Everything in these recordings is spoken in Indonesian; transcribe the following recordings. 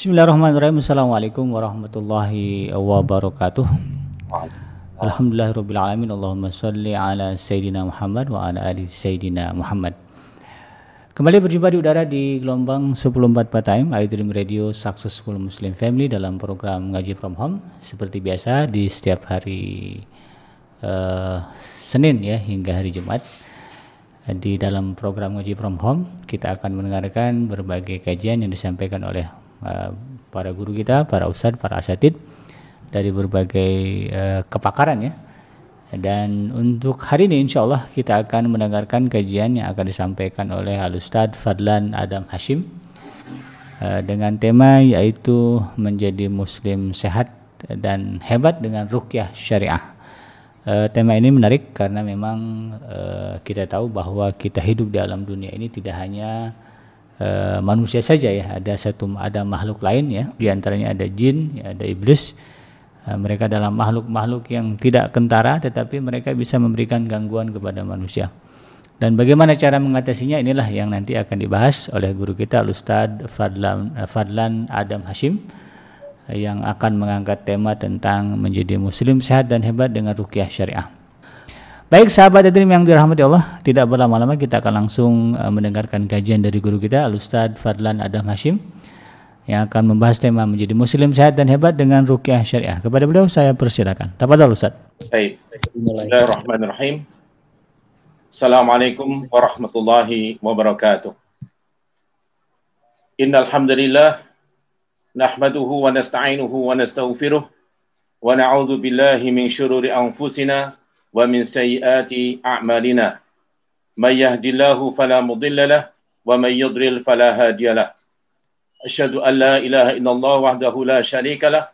Bismillahirrahmanirrahim. Assalamualaikum warahmatullahi wabarakatuh. Alhamdulillahirabbil Allahumma salli ala sayyidina Muhammad wa ala ali sayyidina Muhammad. Kembali berjumpa di udara di gelombang 1044 time iDream Radio Successful Muslim Family dalam program Ngaji From Home seperti biasa di setiap hari uh, Senin ya hingga hari Jumat. Di dalam program Ngaji From Home kita akan mendengarkan berbagai kajian yang disampaikan oleh uh, para guru kita, para ustadz, para asatid dari berbagai uh, kepakaran ya dan untuk hari ini insya Allah kita akan mendengarkan kajian yang akan disampaikan oleh Al Ustadz Fadlan Adam Hashim uh, dengan tema yaitu menjadi muslim sehat dan hebat dengan rukyah syariah. Uh, tema ini menarik karena memang uh, kita tahu bahwa kita hidup di alam dunia ini tidak hanya uh, manusia saja ya, ada satu ada makhluk lain ya, di antaranya ada jin, ya, ada iblis Eh, mereka adalah makhluk-makhluk yang tidak kentara tetapi mereka bisa memberikan gangguan kepada manusia. Dan bagaimana cara mengatasinya inilah yang nanti akan dibahas oleh guru kita Ustadz Fadlan, eh, Fadlan Adam Hashim eh, yang akan mengangkat tema tentang menjadi muslim sehat dan hebat dengan rukyah syariah. Baik sahabat Adrim yang dirahmati Allah, tidak berlama-lama kita akan langsung mendengarkan kajian dari guru kita Al-Ustadz Fadlan Adam Hashim yang akan membahas tema menjadi muslim sehat dan hebat dengan rukyah syariah. Kepada beliau saya persilakan. Tafadhol Ustaz. Baik. Bismillahirrahmanirrahim. Assalamualaikum warahmatullahi wabarakatuh. Innal hamdalillah nahmaduhu wa nasta'inuhu wa nastaghfiruh wa na'udzu billahi min shururi anfusina min sayyiati a'malina. May yahdihillahu fala mudilla lahu wa may yudlil fala hadiya lahu. أشهد أن لا إله إلا الله وحده لا شريك له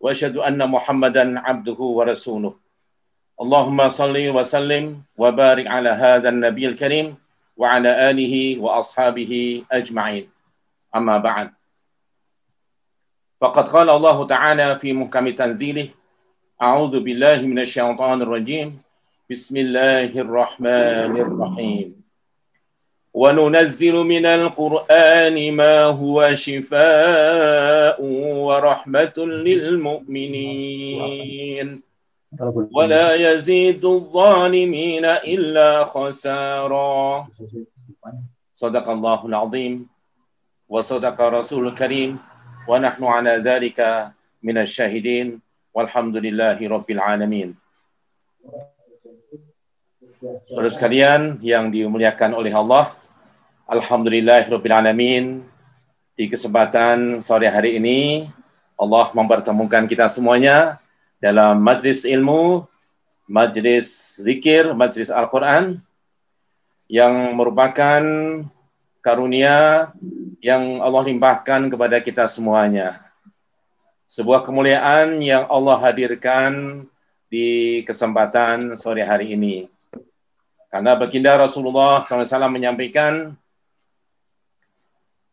وأشهد أن محمدا عبده ورسوله اللهم صل وسلم وبارك على هذا النبي الكريم وعلى آله وأصحابه أجمعين أما بعد فقد قال الله تعالى في محكم تنزيله أعوذ بالله من الشيطان الرجيم. بسم الله الرحمن الرحيم. وننزل من القرآن ما هو شفاء ورحمة للمؤمنين. ولا يزيد الظالمين إلا خسارا. صدق الله العظيم. وصدق رسول الكريم. ونحن على ذلك من الشاهدين. Walhamdulillahirrabbilalamin. Rabbil Alamin. Saudara sekalian yang dimuliakan oleh Allah, Alhamdulillahirrabbilalamin, Di kesempatan sore hari ini, Allah mempertemukan kita semuanya dalam majlis ilmu, majlis zikir, majlis Al-Quran, yang merupakan karunia yang Allah limpahkan kepada kita semuanya. Sebuah kemuliaan yang Allah hadirkan di kesempatan sore hari ini. Karena baginda Rasulullah SAW menyampaikan,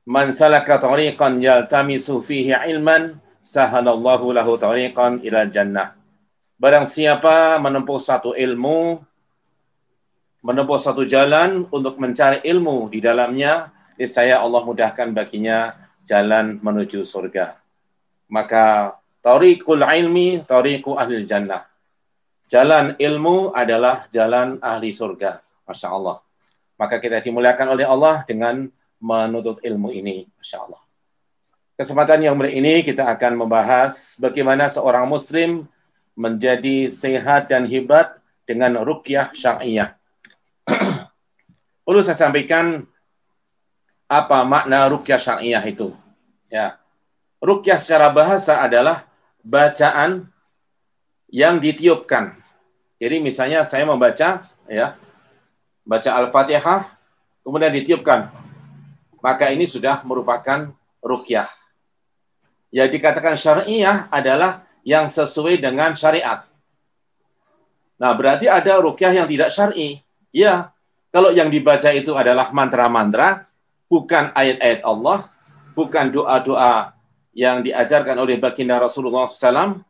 Man salaka tariqan yaltamisu fihi ilman sahalallahu lahu tariqan ila jannah. Barang siapa menempuh satu ilmu, menempuh satu jalan untuk mencari ilmu di dalamnya, saya Allah mudahkan baginya jalan menuju surga. Maka tariqul ilmi tariqu ahli jannah. Jalan ilmu adalah jalan ahli surga. Masya Allah. Maka kita dimuliakan oleh Allah dengan menuntut ilmu ini. Masya Allah. Kesempatan yang ini kita akan membahas bagaimana seorang muslim menjadi sehat dan hebat dengan rukyah syariah. Perlu saya sampaikan apa makna rukyah syariah itu. Ya. Rukyah secara bahasa adalah bacaan yang ditiupkan. Jadi misalnya saya membaca ya, baca Al-Fatihah kemudian ditiupkan maka ini sudah merupakan rukyah. Ya dikatakan syariah adalah yang sesuai dengan syariat. Nah, berarti ada rukyah yang tidak syar'i. Ya, kalau yang dibaca itu adalah mantra-mantra, bukan ayat-ayat Allah, bukan doa-doa yang diajarkan oleh baginda Rasulullah SAW,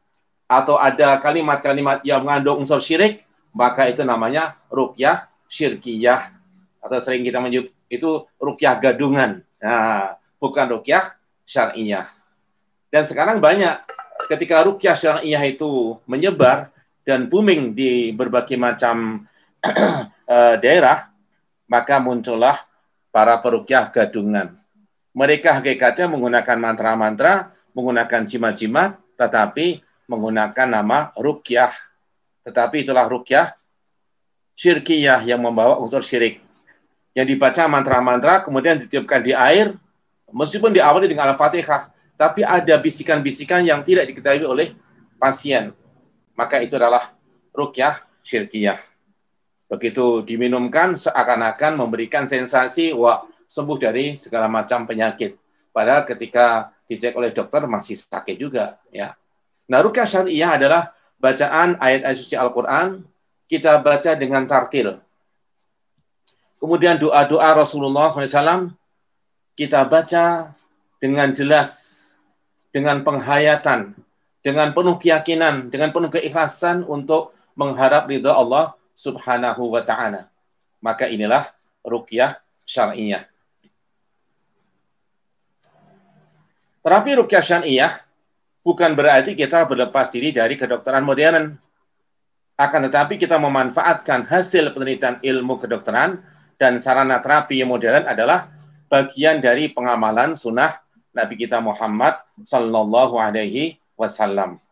atau ada kalimat-kalimat yang mengandung unsur syirik, maka itu namanya rukyah syirkiyah. Atau sering kita menyebut itu rukyah gadungan. Nah, bukan rukyah syariah. Dan sekarang banyak ketika rukyah syariah itu menyebar dan booming di berbagai macam eh, daerah, maka muncullah para perukyah gadungan. Mereka hakikatnya menggunakan mantra-mantra, menggunakan jimat-jimat, tetapi menggunakan nama rukyah. Tetapi itulah rukyah syirkiyah yang membawa unsur syirik. Yang dibaca mantra-mantra, kemudian ditiupkan di air, meskipun diawali dengan Al-Fatihah, tapi ada bisikan-bisikan yang tidak diketahui oleh pasien. Maka itu adalah rukyah syirkiyah. Begitu diminumkan seakan-akan memberikan sensasi wah sembuh dari segala macam penyakit. Padahal ketika dicek oleh dokter masih sakit juga ya. Nah, rukyah syariah adalah bacaan ayat-ayat suci Al-Qur'an kita baca dengan tartil. Kemudian doa-doa Rasulullah SAW kita baca dengan jelas dengan penghayatan, dengan penuh keyakinan, dengan penuh keikhlasan untuk mengharap ridha Allah Subhanahu wa taala. Maka inilah ruqyah syar'iyah. Terapi ruqyah syar'iyah bukan berarti kita berlepas diri dari kedokteran modern. Akan tetapi kita memanfaatkan hasil penelitian ilmu kedokteran dan sarana terapi modern adalah bagian dari pengamalan sunnah Nabi kita Muhammad sallallahu alaihi wasallam.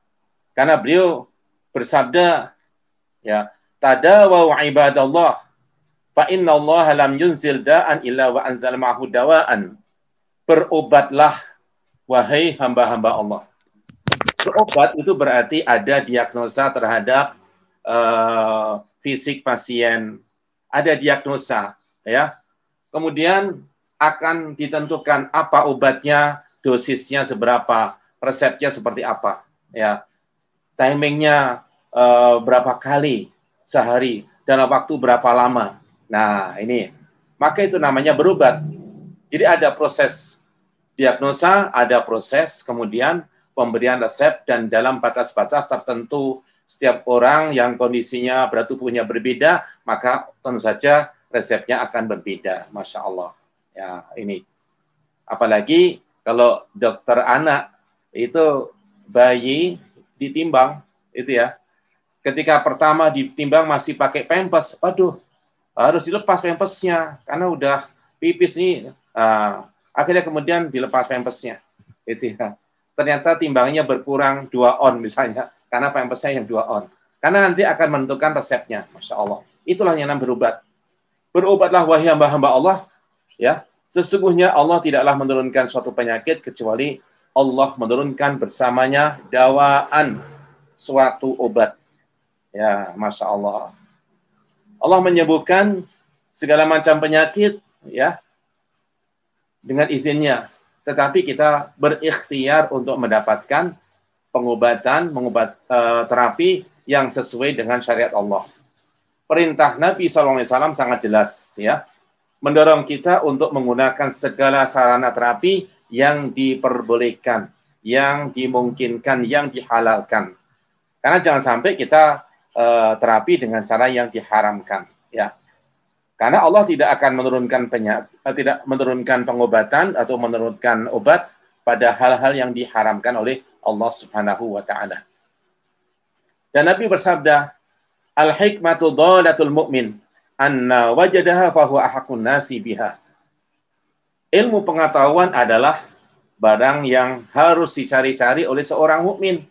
Karena beliau bersabda ya, tadawu ibadallah fa inna Allah lam yunzil da'an illa wa anzal ma'hu dawa'an. Berobatlah wahai hamba-hamba Allah. Berobat itu berarti ada diagnosa terhadap uh, fisik pasien, ada diagnosa ya. Kemudian akan ditentukan apa obatnya, dosisnya seberapa, resepnya seperti apa, ya. Timingnya uh, berapa kali sehari, dalam waktu berapa lama. Nah, ini. Maka itu namanya berobat. Jadi ada proses diagnosa, ada proses kemudian pemberian resep dan dalam batas-batas tertentu setiap orang yang kondisinya berat tubuhnya berbeda, maka tentu saja resepnya akan berbeda. Masya Allah. Ya, ini. Apalagi kalau dokter anak itu bayi ditimbang itu ya. Ketika pertama ditimbang masih pakai pempes, waduh, harus dilepas pempesnya karena udah pipis nih. Uh, akhirnya kemudian dilepas pempesnya. Itu ya. Ternyata timbangnya berkurang dua on misalnya karena pempesnya yang dua on. Karena nanti akan menentukan resepnya, masya Allah. Itulah yang namanya berobat. Berobatlah wahai hamba-hamba Allah Ya, sesungguhnya Allah tidaklah menurunkan suatu penyakit kecuali Allah menurunkan bersamanya dawaan suatu obat. Ya, masya Allah. Allah menyembuhkan segala macam penyakit, ya, dengan izinnya. Tetapi kita berikhtiar untuk mendapatkan pengobatan, mengobat uh, terapi yang sesuai dengan syariat Allah. Perintah Nabi SAW sangat jelas, ya mendorong kita untuk menggunakan segala sarana terapi yang diperbolehkan, yang dimungkinkan, yang dihalalkan. Karena jangan sampai kita uh, terapi dengan cara yang diharamkan, ya. Karena Allah tidak akan menurunkan penyakit, eh, tidak menurunkan pengobatan atau menurunkan obat pada hal-hal yang diharamkan oleh Allah Subhanahu wa taala. Dan Nabi bersabda, "Al-hikmatu dhalatul mu'min." anna wajadaha fahuwa ahakun nasi biha. Ilmu pengetahuan adalah barang yang harus dicari-cari oleh seorang mukmin.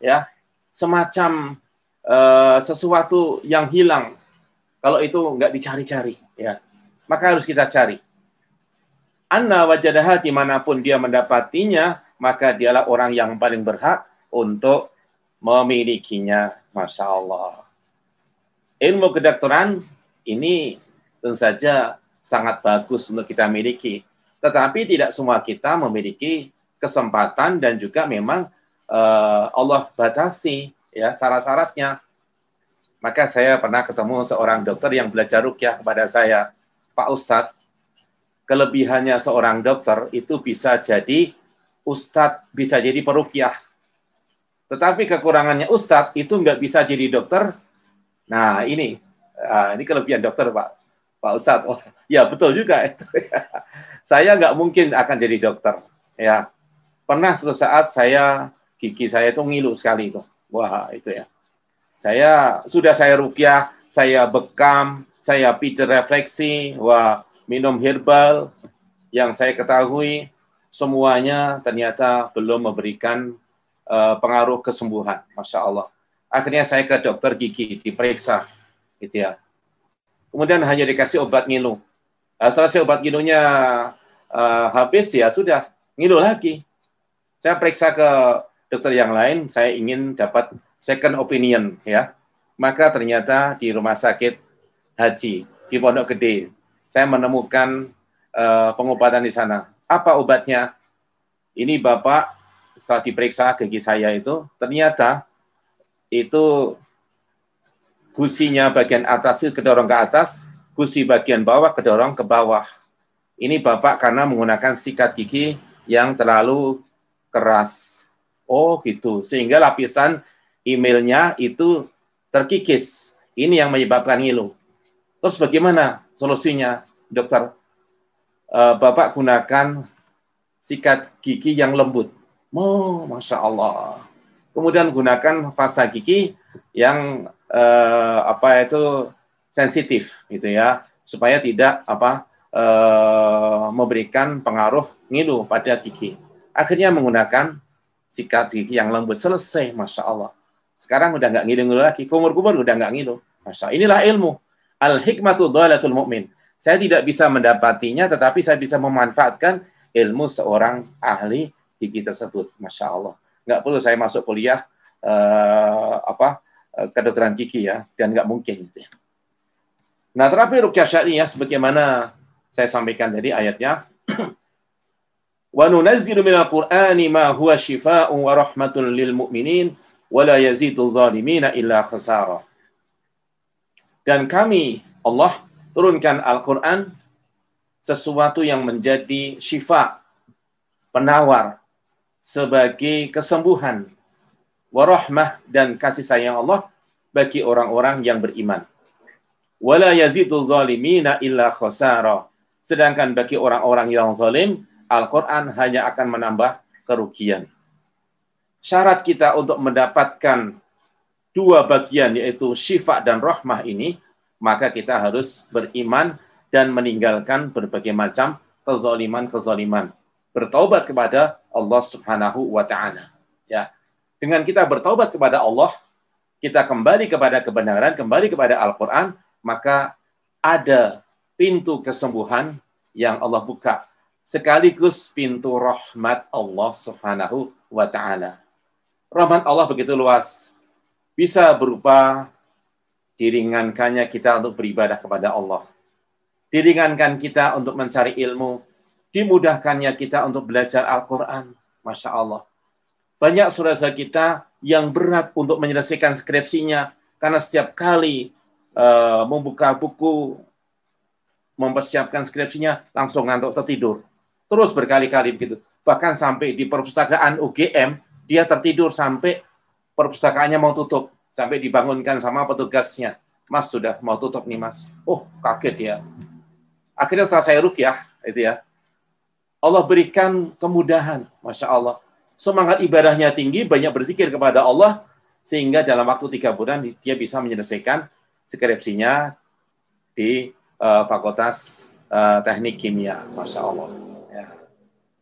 Ya, semacam uh, sesuatu yang hilang kalau itu nggak dicari-cari, ya. Maka harus kita cari. Anna wajadaha di mana pun dia mendapatinya, maka dialah orang yang paling berhak untuk memilikinya. Masya Allah ilmu kedokteran ini tentu saja sangat bagus untuk kita miliki. Tetapi tidak semua kita memiliki kesempatan dan juga memang uh, Allah batasi ya syarat-syaratnya. Maka saya pernah ketemu seorang dokter yang belajar rukyah kepada saya, Pak Ustadz, kelebihannya seorang dokter itu bisa jadi Ustadz, bisa jadi perukyah. Tetapi kekurangannya Ustadz itu nggak bisa jadi dokter, Nah, ini uh, ini kelebihan dokter, Pak. Pak Ustadz. Oh, ya betul juga itu. Saya nggak mungkin akan jadi dokter, ya. pernah suatu saat saya gigi saya itu ngilu sekali itu. Wah, itu ya. Saya sudah saya rukyah, saya bekam, saya pijat refleksi, wah, minum herbal yang saya ketahui semuanya ternyata belum memberikan uh, pengaruh kesembuhan. Masya Allah. Akhirnya saya ke dokter gigi diperiksa, gitu ya. Kemudian hanya dikasih obat ngilu. Nah, selesai obat ngilunya uh, habis ya sudah ngilu lagi. Saya periksa ke dokter yang lain, saya ingin dapat second opinion ya. Maka ternyata di rumah sakit haji di Pondok Gede, saya menemukan uh, pengobatan di sana. Apa obatnya? Ini Bapak setelah diperiksa gigi saya itu, ternyata itu gusinya bagian atas itu kedorong ke atas, gusi bagian bawah kedorong ke bawah. Ini Bapak karena menggunakan sikat gigi yang terlalu keras. Oh gitu, sehingga lapisan emailnya itu terkikis. Ini yang menyebabkan ngilu. Terus bagaimana solusinya, dokter? Uh, Bapak gunakan sikat gigi yang lembut. Oh, masya Allah kemudian gunakan pasta gigi yang eh, apa itu sensitif gitu ya supaya tidak apa eh, memberikan pengaruh ngilu pada gigi akhirnya menggunakan sikat gigi yang lembut selesai masya Allah sekarang udah nggak ngilu-ngilu lagi kumur-kumur udah nggak ngilu masya inilah ilmu. Al hikmatu dhalatul mu'min. Saya tidak bisa mendapatinya tetapi saya bisa memanfaatkan ilmu seorang ahli gigi tersebut. Masya Allah. Nggak perlu saya masuk kuliah uh, apa uh, kedokteran gigi ya dan nggak mungkin gitu ya. Nah terapi rukyah syariah sebagaimana saya sampaikan tadi ayatnya. Wa nunazzilu minal qur'ani ma huwa shifaa'un wa rahmatun lil mu'minin wa la yazidu zalimina illa khasara. Dan kami Allah turunkan Al-Qur'an sesuatu yang menjadi syifa penawar sebagai kesembuhan, warahmah dan kasih sayang Allah bagi orang-orang yang beriman. Wala yazidul zalimina illa khasara. Sedangkan bagi orang-orang yang zalim, Al-Quran hanya akan menambah kerugian. Syarat kita untuk mendapatkan dua bagian yaitu syifa dan rahmah ini, maka kita harus beriman dan meninggalkan berbagai macam kezaliman-kezaliman bertaubat kepada Allah Subhanahu wa taala. Ya. Dengan kita bertaubat kepada Allah, kita kembali kepada kebenaran, kembali kepada Al-Qur'an, maka ada pintu kesembuhan yang Allah buka sekaligus pintu rahmat Allah Subhanahu wa taala. Rahmat Allah begitu luas. Bisa berupa diringankannya kita untuk beribadah kepada Allah. Diringankan kita untuk mencari ilmu, dimudahkannya kita untuk belajar Al-Quran. Masya Allah. Banyak saudara kita yang berat untuk menyelesaikan skripsinya karena setiap kali uh, membuka buku, mempersiapkan skripsinya, langsung ngantuk tertidur. Terus berkali-kali begitu. Bahkan sampai di perpustakaan UGM, dia tertidur sampai perpustakaannya mau tutup. Sampai dibangunkan sama petugasnya. Mas sudah mau tutup nih mas. Oh kaget ya. Akhirnya setelah saya rukyah, itu ya, Allah berikan kemudahan, masya Allah. Semangat ibadahnya tinggi, banyak berzikir kepada Allah, sehingga dalam waktu tiga bulan dia bisa menyelesaikan skripsinya di uh, Fakultas uh, Teknik Kimia, masya Allah. Ya.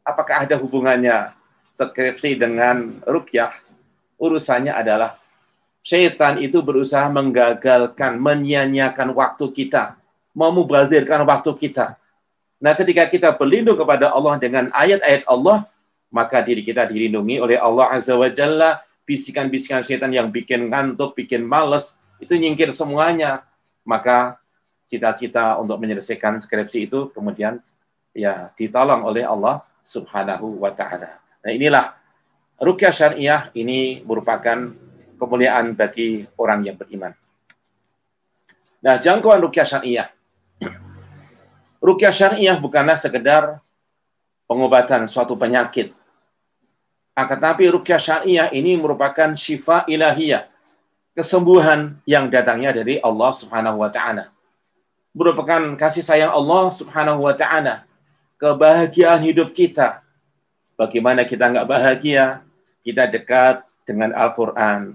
Apakah ada hubungannya skripsi dengan rukyah? Urusannya adalah syaitan itu berusaha menggagalkan, menyanyiakan waktu kita, memubazirkan waktu kita Nah, ketika kita berlindung kepada Allah dengan ayat-ayat Allah, maka diri kita dilindungi oleh Allah Azza wa Jalla. Bisikan-bisikan setan yang bikin ngantuk, bikin males, itu nyingkir semuanya. Maka cita-cita untuk menyelesaikan skripsi itu kemudian ya ditolong oleh Allah Subhanahu wa taala. Nah, inilah rukyah syariah ini merupakan kemuliaan bagi orang yang beriman. Nah, jangkauan rukyah syariah Rukyah syariah bukanlah sekedar pengobatan suatu penyakit. Akan tetapi rukyah syariah ini merupakan syifa ilahiyah, kesembuhan yang datangnya dari Allah Subhanahu wa taala. Merupakan kasih sayang Allah Subhanahu wa taala, kebahagiaan hidup kita. Bagaimana kita nggak bahagia? Kita dekat dengan Al-Quran.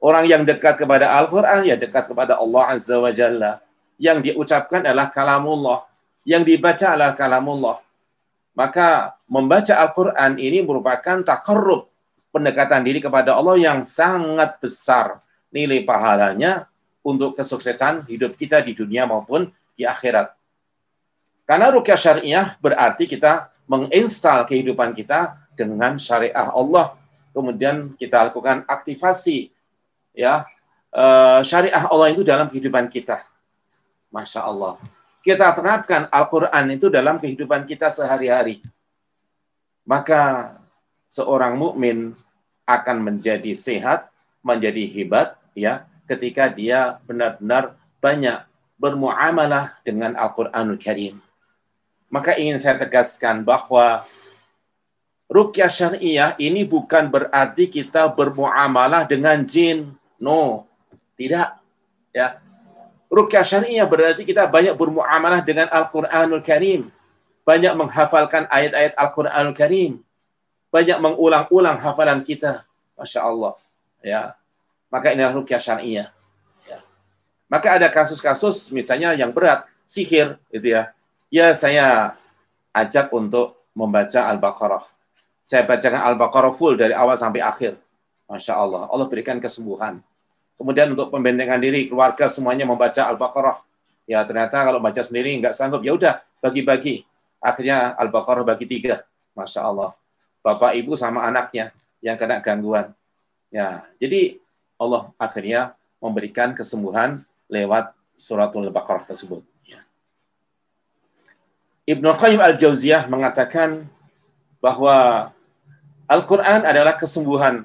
Orang yang dekat kepada Al-Quran, ya dekat kepada Allah Azza wa Jalla. Yang diucapkan adalah kalamullah. Yang dibaca adalah kalamullah. Maka membaca Al-Quran ini merupakan takarrub pendekatan diri kepada Allah yang sangat besar nilai pahalanya untuk kesuksesan hidup kita di dunia maupun di akhirat. Karena rukyah syariah berarti kita menginstal kehidupan kita dengan syariah Allah. Kemudian kita lakukan aktivasi ya eh, syariah Allah itu dalam kehidupan kita. Masya Allah. Kita terapkan Al-Quran itu dalam kehidupan kita sehari-hari. Maka seorang mukmin akan menjadi sehat, menjadi hebat, ya, ketika dia benar-benar banyak bermuamalah dengan Al-Quranul Karim. Maka ingin saya tegaskan bahwa rukyah syariah ini bukan berarti kita bermuamalah dengan jin. No, tidak. Ya. Rukyah syariah berarti kita banyak bermuamalah dengan Al-Quranul Karim. Banyak menghafalkan ayat-ayat Al-Quranul Karim. Banyak mengulang-ulang hafalan kita. Masya Allah. Ya. Maka inilah rukyah syariah. Ya. Maka ada kasus-kasus misalnya yang berat, sihir, gitu ya ya saya ajak untuk membaca Al-Baqarah. Saya bacakan Al-Baqarah full dari awal sampai akhir. Masya Allah. Allah berikan kesembuhan. Kemudian untuk pembentengan diri, keluarga semuanya membaca Al-Baqarah. Ya ternyata kalau baca sendiri nggak sanggup, ya udah bagi-bagi. Akhirnya Al-Baqarah bagi tiga. Masya Allah. Bapak, ibu, sama anaknya yang kena gangguan. Ya, jadi Allah akhirnya memberikan kesembuhan lewat suratul Baqarah tersebut. Ibnu Qayyim al-Jauziyah mengatakan bahwa Al-Quran adalah kesembuhan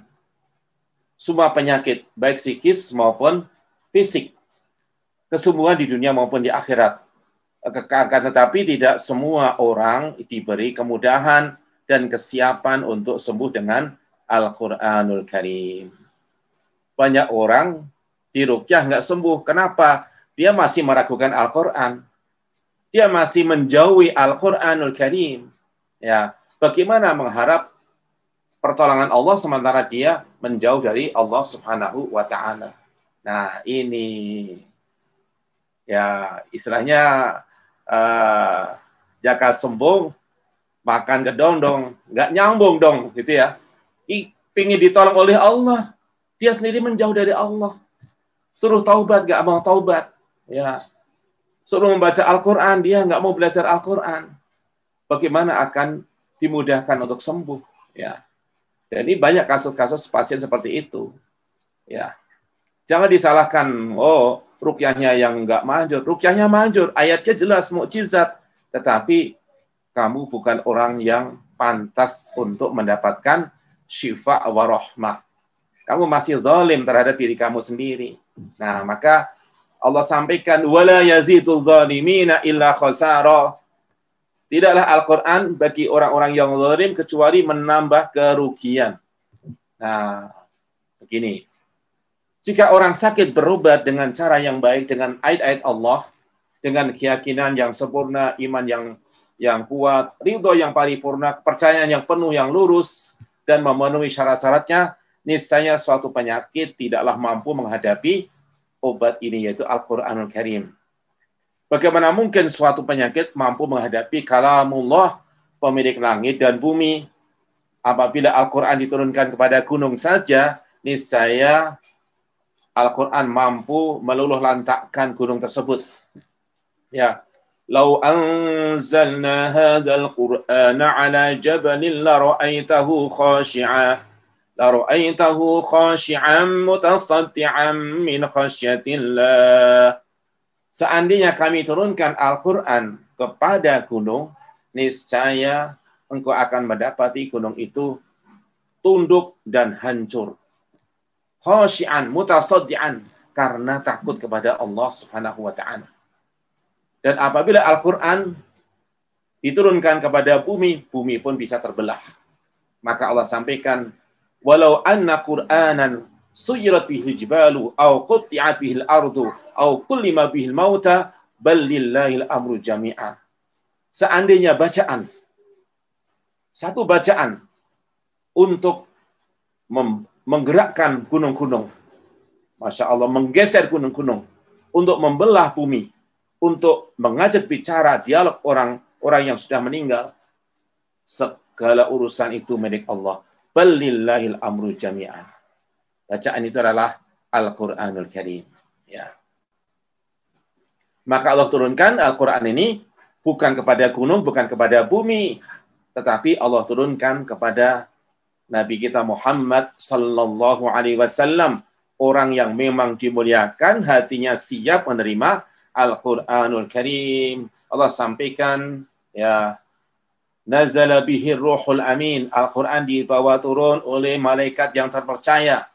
semua penyakit, baik psikis maupun fisik. Kesembuhan di dunia maupun di akhirat. Tetapi tidak semua orang diberi kemudahan dan kesiapan untuk sembuh dengan Al-Quranul Karim. Banyak orang di rukyah nggak sembuh. Kenapa? Dia masih meragukan Al-Quran dia masih menjauhi Al-Qur'anul Karim. Ya, bagaimana mengharap pertolongan Allah sementara dia menjauh dari Allah Subhanahu wa taala. Nah, ini ya istilahnya uh, jaka sembung makan gedong dong, nggak nyambung dong gitu ya. I, pingin ditolong oleh Allah, dia sendiri menjauh dari Allah. Suruh taubat, nggak mau taubat. Ya, suruh membaca Al-Quran, dia nggak mau belajar Al-Quran. Bagaimana akan dimudahkan untuk sembuh? Ya. Dan ini banyak kasus-kasus pasien seperti itu. Ya. Jangan disalahkan, oh rukyahnya yang nggak manjur. Rukyahnya manjur, ayatnya jelas, mukjizat. Tetapi kamu bukan orang yang pantas untuk mendapatkan syifa warohmah. Kamu masih zalim terhadap diri kamu sendiri. Nah, maka Allah sampaikan wala yazidul zalimina illa khasara. Tidaklah Al-Qur'an bagi orang-orang yang zalim kecuali menambah kerugian. Nah, begini. Jika orang sakit berobat dengan cara yang baik dengan ayat-ayat Allah, dengan keyakinan yang sempurna, iman yang yang kuat, ridho yang paripurna, kepercayaan yang penuh yang lurus dan memenuhi syarat-syaratnya, niscaya suatu penyakit tidaklah mampu menghadapi obat ini yaitu Al-Quranul Karim. Bagaimana mungkin suatu penyakit mampu menghadapi kalamullah pemilik langit dan bumi apabila Al-Quran diturunkan kepada gunung saja, niscaya Al-Quran mampu meluluh lantakkan gunung tersebut. Ya, Lau anzalna hadzal Qur'ana ala jabalin la ra'aitahu khashi'a لرأيته خاشعا متصدعا من خشية الله Seandainya kami turunkan Al-Quran kepada gunung, niscaya engkau akan mendapati gunung itu tunduk dan hancur. Khashi'an, mutasaddi'an, karena takut kepada Allah Subhanahu wa taala. Dan apabila Al-Qur'an diturunkan kepada bumi, bumi pun bisa terbelah. Maka Allah sampaikan walau anna Qur'anan suyirat bihi jibalu au qutti'at bihi al-ardu au kullima bihi al-mauta bal lillahi al-amru jami'a. Seandainya bacaan satu bacaan untuk menggerakkan gunung-gunung. Masya Allah, menggeser gunung-gunung untuk membelah bumi, untuk mengajak bicara dialog orang-orang yang sudah meninggal. Segala urusan itu milik Allah. Balillahil amru jami'an. Bacaan itu adalah Al-Quranul Karim. Ya. Maka Allah turunkan Al-Quran ini bukan kepada gunung, bukan kepada bumi, tetapi Allah turunkan kepada Nabi kita Muhammad sallallahu alaihi wasallam orang yang memang dimuliakan hatinya siap menerima Al-Qur'anul Karim. Allah sampaikan ya nazala bihi ruhul amin. Al-Qur'an dibawa turun oleh malaikat yang terpercaya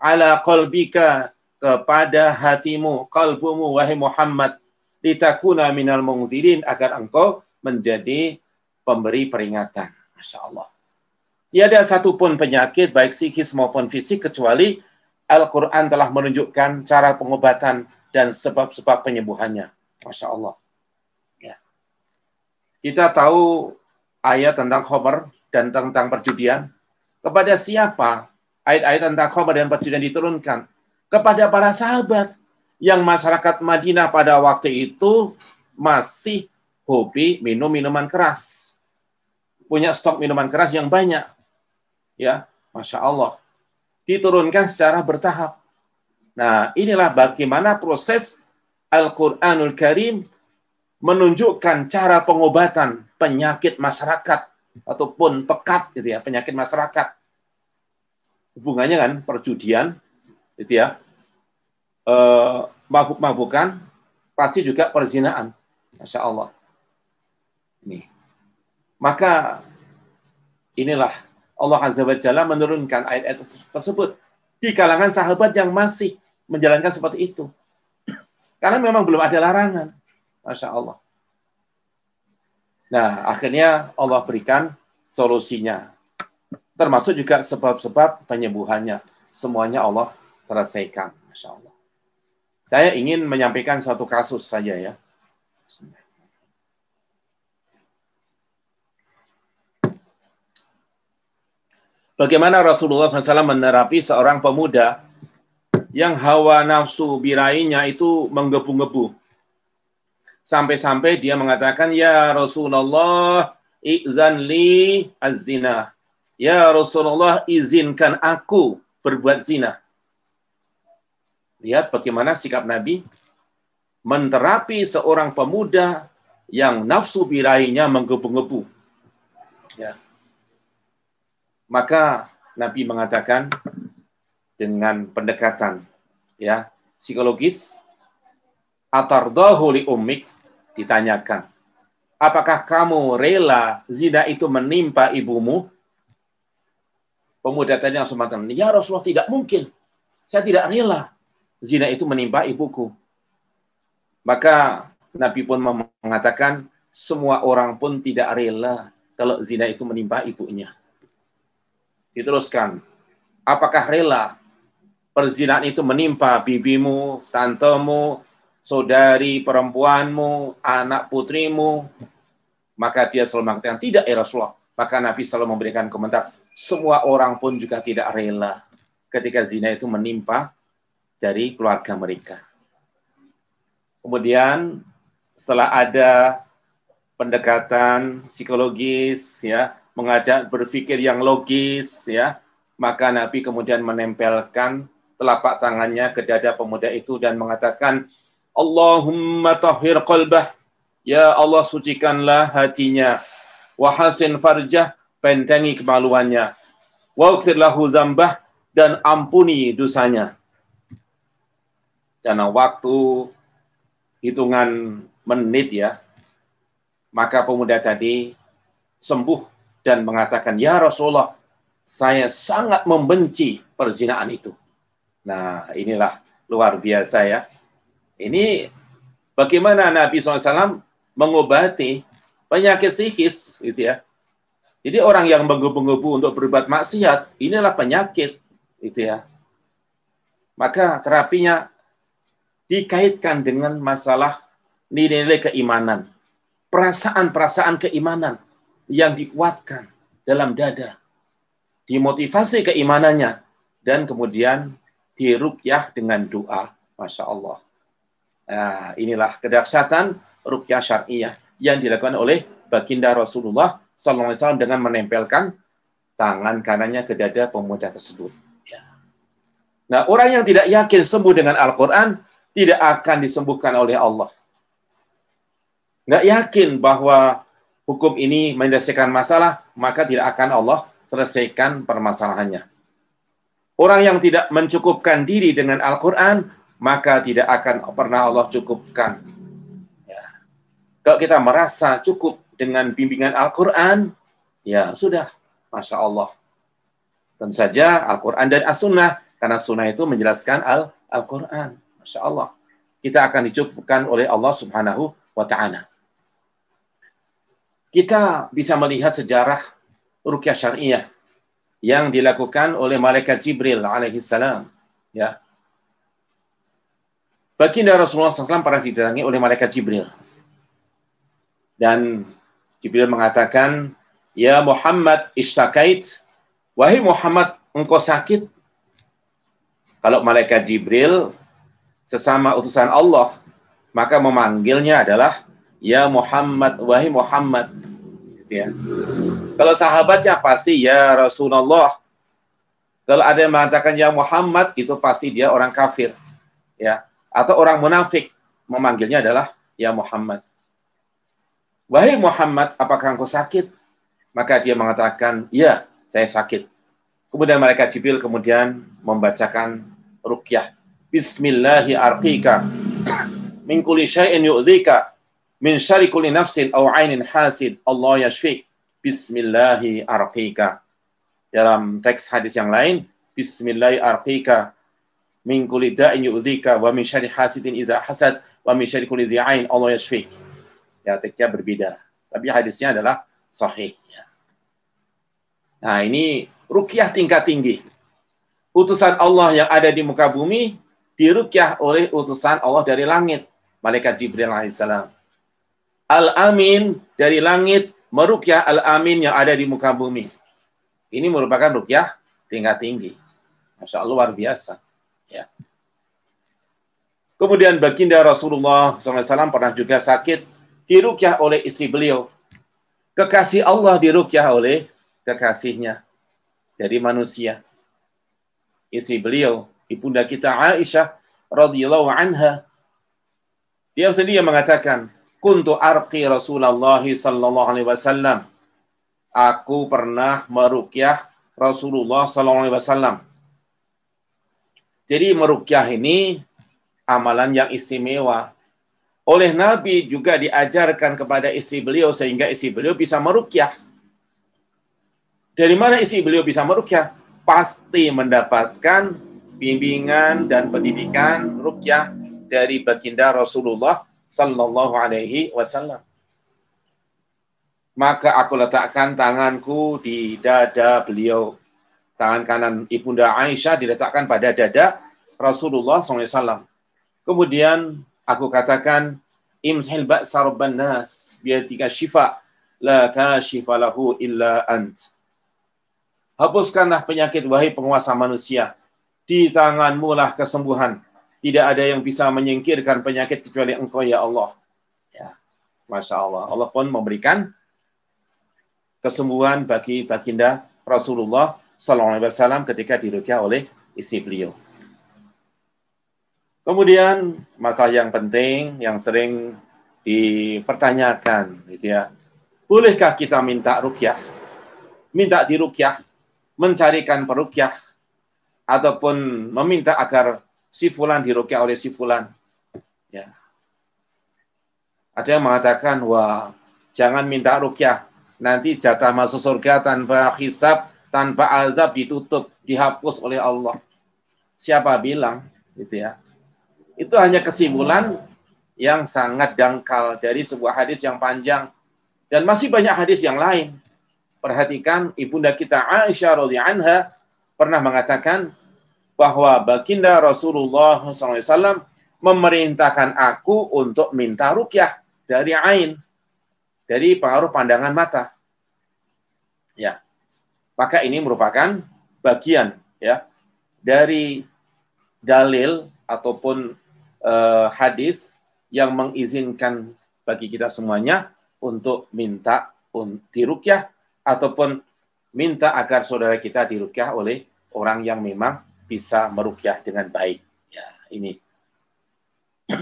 ala qalbika kepada hatimu, kalbumu, wahai Muhammad, litakuna minal mungzirin, agar engkau menjadi pemberi peringatan. Masya Allah. Tiada satupun penyakit, baik psikis maupun fisik, kecuali Al-Quran telah menunjukkan cara pengobatan dan sebab-sebab penyembuhannya. Masya Allah. Ya. Kita tahu ayat tentang khomer dan tentang perjudian. Kepada siapa ayat-ayat tentang khomer dan perjudian diturunkan? kepada para sahabat yang masyarakat Madinah pada waktu itu masih hobi minum minuman keras. Punya stok minuman keras yang banyak. Ya, Masya Allah. Diturunkan secara bertahap. Nah, inilah bagaimana proses Al-Quranul Karim menunjukkan cara pengobatan penyakit masyarakat ataupun pekat gitu ya, penyakit masyarakat. Hubungannya kan perjudian itu ya. Eh, mabuk-mabukan pasti juga perzinaan. Masya Allah. Ini. Maka inilah Allah azza wa jalla menurunkan ayat-ayat tersebut di kalangan sahabat yang masih menjalankan seperti itu. Karena memang belum ada larangan. Masya Allah nah akhirnya Allah berikan solusinya termasuk juga sebab-sebab penyembuhannya semuanya Allah selesaikan. Masya Allah. Saya ingin menyampaikan satu kasus saja ya. Bagaimana Rasulullah SAW menerapi seorang pemuda yang hawa nafsu birainya itu menggebu-gebu. Sampai-sampai dia mengatakan, Ya Rasulullah, izan li az-zina. Ya Rasulullah, izinkan aku berbuat zina. Lihat bagaimana sikap Nabi menterapi seorang pemuda yang nafsu birahinya menggebu-gebu. Ya. Maka Nabi mengatakan dengan pendekatan ya psikologis atardahu li ummik ditanyakan apakah kamu rela zina itu menimpa ibumu pemuda tadi langsung mengatakan ya Rasulullah tidak mungkin saya tidak rela zina itu menimpa ibuku. Maka Nabi pun mengatakan semua orang pun tidak rela kalau zina itu menimpa ibunya. Diteruskan, apakah rela perzinahan itu menimpa bibimu, tantemu, saudari perempuanmu, anak putrimu? Maka dia selalu mengatakan, tidak ya Rasulullah. Maka Nabi selalu memberikan komentar, semua orang pun juga tidak rela ketika zina itu menimpa dari keluarga mereka. Kemudian setelah ada pendekatan psikologis ya, mengajak berpikir yang logis ya, maka Nabi kemudian menempelkan telapak tangannya ke dada pemuda itu dan mengatakan Allahumma tahhir qalbah. Ya Allah sucikanlah hatinya. Wa hasin farjah bentengi kemaluannya. Waghfir zambah dan ampuni dosanya. Dalam waktu hitungan menit ya, maka pemuda tadi sembuh dan mengatakan, Ya Rasulullah, saya sangat membenci perzinaan itu. Nah, inilah luar biasa ya. Ini bagaimana Nabi SAW mengobati penyakit psikis, gitu ya. Jadi orang yang menggebu-gebu untuk berbuat maksiat, inilah penyakit, gitu ya. Maka terapinya dikaitkan dengan masalah nilai-nilai keimanan, perasaan-perasaan keimanan yang dikuatkan dalam dada. dimotivasi keimanannya, dan kemudian dirukyah dengan doa. Masya Allah. Nah, inilah kedahsyatan rukyah syariah yang dilakukan oleh baginda Rasulullah SAW dengan menempelkan tangan kanannya ke dada pemuda tersebut. Ya. Nah, orang yang tidak yakin sembuh dengan Al-Quran tidak akan disembuhkan oleh Allah. Nggak yakin bahwa hukum ini menyelesaikan masalah, maka tidak akan Allah selesaikan permasalahannya. Orang yang tidak mencukupkan diri dengan Al-Quran, maka tidak akan pernah Allah cukupkan. Ya. Kalau kita merasa cukup dengan bimbingan Al-Quran, ya sudah, Masya Allah. Tentu saja Al-Quran dan As-Sunnah, karena Sunnah itu menjelaskan Al-Quran. Masya Allah. Kita akan dicukupkan oleh Allah Subhanahu wa Ta'ala. Kita bisa melihat sejarah rukyah syariah yang dilakukan oleh malaikat Jibril alaihissalam. Ya, Baginda Rasulullah SAW pernah didatangi oleh malaikat Jibril. Dan Jibril mengatakan, Ya Muhammad istakait, wahai Muhammad, engkau sakit. Kalau malaikat Jibril sesama utusan Allah, maka memanggilnya adalah Ya Muhammad, wahai Muhammad. Gitu ya. Kalau sahabatnya pasti Ya Rasulullah. Kalau ada yang mengatakan Ya Muhammad, itu pasti dia orang kafir. Ya, atau orang munafik memanggilnya adalah ya Muhammad. Wahai Muhammad, apakah engkau sakit? Maka dia mengatakan, ya, saya sakit. Kemudian malaikat Jibril kemudian membacakan rukyah. Bismillahi arqika min kulli syai'in yu'dhika min syari kulli nafsin aw ainin hasid Allah yashfik. Bismillahi arqika. Dalam teks hadis yang lain, Bismillahi arqika min kulli da'in yu'dzika wa min syarri hasidin idza hasad wa min syarri kulli dhi'ain Allah yashfik. Ya, teksnya berbeda. Tapi hadisnya adalah sahih. Ya. Nah, ini rukyah tingkat tinggi. Utusan Allah yang ada di muka bumi dirukyah oleh utusan Allah dari langit, malaikat Jibril alaihissalam. Al-Amin dari langit merukyah Al-Amin yang ada di muka bumi. Ini merupakan rukyah tingkat tinggi. Masya Allah luar biasa. Kemudian baginda Rasulullah SAW pernah juga sakit dirukyah oleh istri beliau. Kekasih Allah dirukyah oleh kekasihnya dari manusia. Istri beliau, ibunda kita Aisyah radhiyallahu anha. Dia sendiri yang mengatakan, "Kuntu arqi Rasulullah sallallahu alaihi wasallam." Aku pernah merukyah Rasulullah sallallahu alaihi wasallam jadi merukyah ini amalan yang istimewa. Oleh Nabi juga diajarkan kepada istri beliau sehingga istri beliau bisa merukyah. Dari mana istri beliau bisa merukyah? Pasti mendapatkan bimbingan dan pendidikan rukyah dari baginda Rasulullah Sallallahu Alaihi Wasallam. Maka aku letakkan tanganku di dada beliau tangan kanan ibunda Aisyah diletakkan pada dada Rasulullah SAW. Kemudian aku katakan, imshil ba'sa rabban nas biatika syifa la kashifa lahu illa ant. Hapuskanlah penyakit wahai penguasa manusia. Di tanganmu lah kesembuhan. Tidak ada yang bisa menyingkirkan penyakit kecuali engkau ya Allah. Ya, Masya Allah. Allah pun memberikan kesembuhan bagi baginda Rasulullah Sallallahu Alaihi Wasallam ketika dirukyah oleh istri beliau. Kemudian masalah yang penting yang sering dipertanyakan, gitu ya. Bolehkah kita minta rukyah? Minta dirukyah, mencarikan perukyah, ataupun meminta agar si fulan dirukyah oleh si fulan. Ya. Ada yang mengatakan, wah jangan minta rukyah, nanti jatah masuk surga tanpa hisab, tanpa azab ditutup, dihapus oleh Allah. Siapa bilang gitu ya? Itu hanya kesimpulan yang sangat dangkal dari sebuah hadis yang panjang dan masih banyak hadis yang lain. Perhatikan ibunda kita Aisyah radhiyallahu anha pernah mengatakan bahwa baginda Rasulullah SAW memerintahkan aku untuk minta rukyah dari ain, dari pengaruh pandangan mata. Ya, Maka ini merupakan bagian ya dari dalil ataupun uh, hadis yang mengizinkan bagi kita semuanya untuk minta dirukyah ataupun minta agar saudara kita dirukyah oleh orang yang memang bisa merukyah dengan baik. Ya, ini.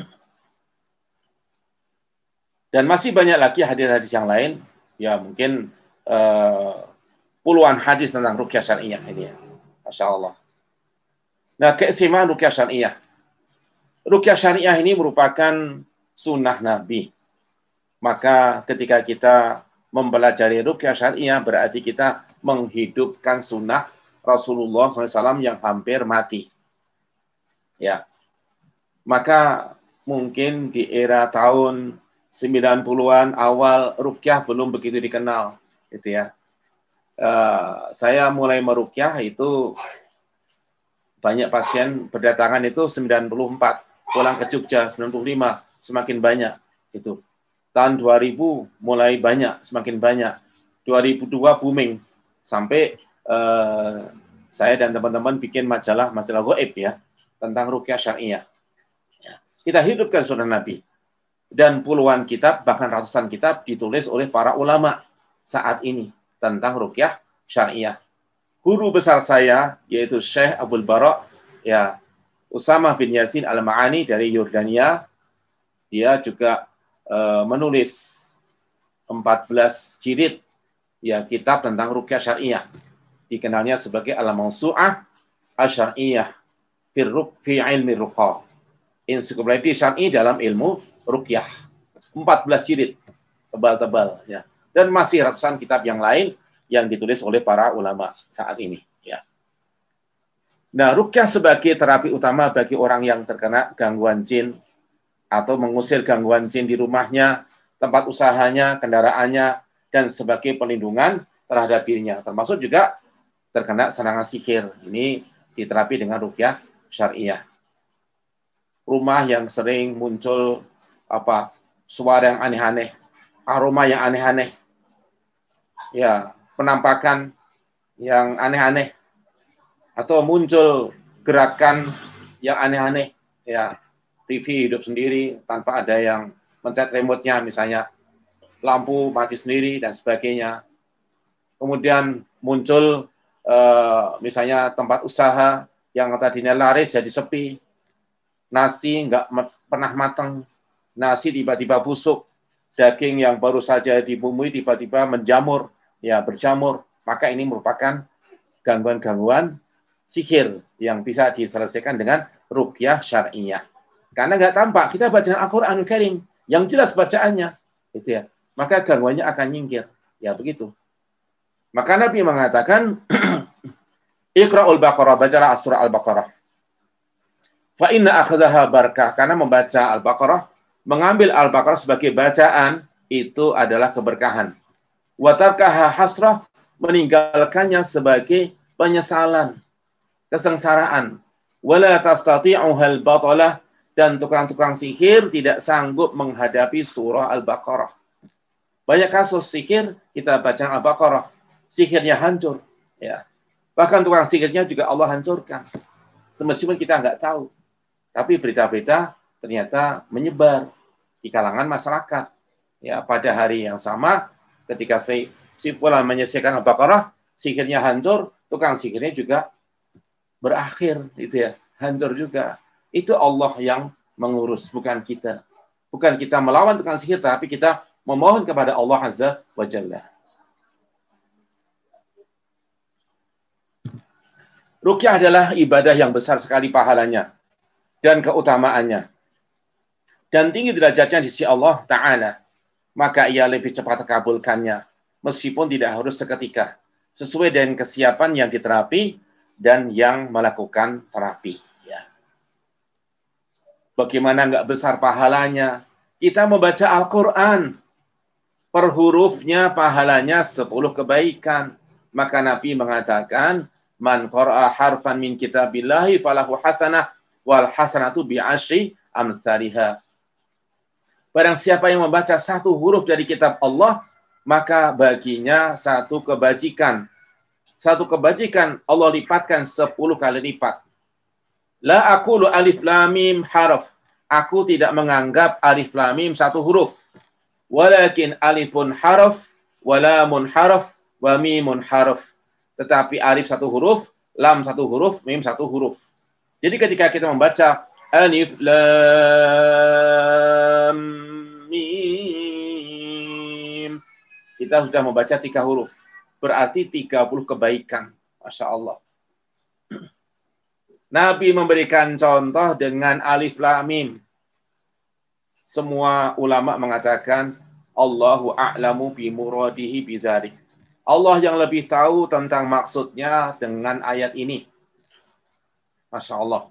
Dan masih banyak lagi hadis-hadis yang lain, ya mungkin uh, puluhan hadis tentang rukyah syariah ini ya. Masya Allah. Nah, keistimewaan rukyah syariah. Rukyah syariah ini merupakan sunnah Nabi. Maka ketika kita mempelajari rukyah syariah berarti kita menghidupkan sunnah Rasulullah SAW yang hampir mati. Ya, maka mungkin di era tahun 90-an awal rukyah belum begitu dikenal, gitu ya. Uh, saya mulai merukyah itu banyak pasien berdatangan itu 94, pulang ke Jogja 95, semakin banyak itu. Tahun 2000 mulai banyak, semakin banyak. 2002 booming sampai uh, saya dan teman-teman bikin majalah majalah goib ya tentang rukyah syariah. Ya. Kita hidupkan sunnah Nabi dan puluhan kitab bahkan ratusan kitab ditulis oleh para ulama saat ini tentang rukyah syariah. Guru besar saya yaitu Syekh Abdul Bara ya Usama bin Yasin Al-Ma'ani dari Yordania dia juga uh, menulis 14 jilid ya kitab tentang rukyah syariah. Dikenalnya sebagai Al-Mawsu'ah Asy-Syar'iyyah fi ilmi ruqa. Ensiklopedia syar'i dalam ilmu rukyah. 14 jilid tebal-tebal ya. Dan masih ratusan kitab yang lain yang ditulis oleh para ulama saat ini. Nah, rukyah sebagai terapi utama bagi orang yang terkena gangguan jin atau mengusir gangguan jin di rumahnya, tempat usahanya, kendaraannya dan sebagai pelindungan terhadap dirinya, termasuk juga terkena serangan sihir. Ini diterapi dengan rukyah syariah. Rumah yang sering muncul apa suara yang aneh-aneh, aroma yang aneh-aneh, ya penampakan yang aneh-aneh, atau muncul gerakan yang aneh-aneh, ya TV hidup sendiri tanpa ada yang mencet remote-nya misalnya, lampu mati sendiri dan sebagainya. Kemudian muncul eh, misalnya tempat usaha yang tadinya laris jadi sepi, nasi nggak pernah matang, nasi tiba-tiba busuk, daging yang baru saja dibumbui tiba-tiba menjamur, ya berjamur, maka ini merupakan gangguan-gangguan sihir yang bisa diselesaikan dengan rukyah syariah. Karena nggak tampak, kita baca Al-Quran Karim yang jelas bacaannya, itu ya. Maka gangguannya akan nyingkir, ya begitu. Maka Nabi mengatakan, Iqra'ul Baqarah, bacalah surah Al-Baqarah. Fa inna akhdaha barakah, karena membaca Al-Baqarah mengambil Al-Baqarah sebagai bacaan itu adalah keberkahan. Watarkaha hasrah meninggalkannya sebagai penyesalan, kesengsaraan. Wala tastati'uhal batalah dan tukang-tukang sihir tidak sanggup menghadapi surah Al-Baqarah. Banyak kasus sihir kita baca Al-Baqarah, sihirnya hancur. Ya. Bahkan tukang sihirnya juga Allah hancurkan. Semestinya kita nggak tahu. Tapi berita-berita ternyata menyebar di kalangan masyarakat. Ya, pada hari yang sama ketika si, si Fulan menyelesaikan Al-Baqarah, sihirnya hancur, tukang sihirnya juga berakhir itu ya, hancur juga. Itu Allah yang mengurus, bukan kita. Bukan kita melawan tukang sihir, tapi kita memohon kepada Allah Azza wa Jalla. Rukyah adalah ibadah yang besar sekali pahalanya dan keutamaannya dan tinggi derajatnya di sisi Allah Ta'ala, maka ia lebih cepat terkabulkannya, meskipun tidak harus seketika, sesuai dengan kesiapan yang diterapi dan yang melakukan terapi. Ya. Bagaimana nggak besar pahalanya? Kita membaca Al-Quran, per hurufnya pahalanya 10 kebaikan. Maka Nabi mengatakan, Man qara'a harfan min kitabillahi falahu hasanah wal hasanatu bi asyri amsalihah Barang siapa yang membaca satu huruf dari kitab Allah, maka baginya satu kebajikan. Satu kebajikan Allah lipatkan 10 kali lipat. La aqulu alif lam mim harf. Aku tidak menganggap alif lam mim satu huruf. Walakin alifun harf, walamun harf, wa mimun harf. Tetapi alif satu huruf, lam satu huruf, mim satu huruf. Jadi ketika kita membaca alif lam mim kita sudah membaca tiga huruf. Berarti 30 kebaikan. Masya Allah. Nabi memberikan contoh dengan alif lam mim. Semua ulama mengatakan Allahu a'lamu bi muradihi. Allah yang lebih tahu tentang maksudnya dengan ayat ini. Masya Allah.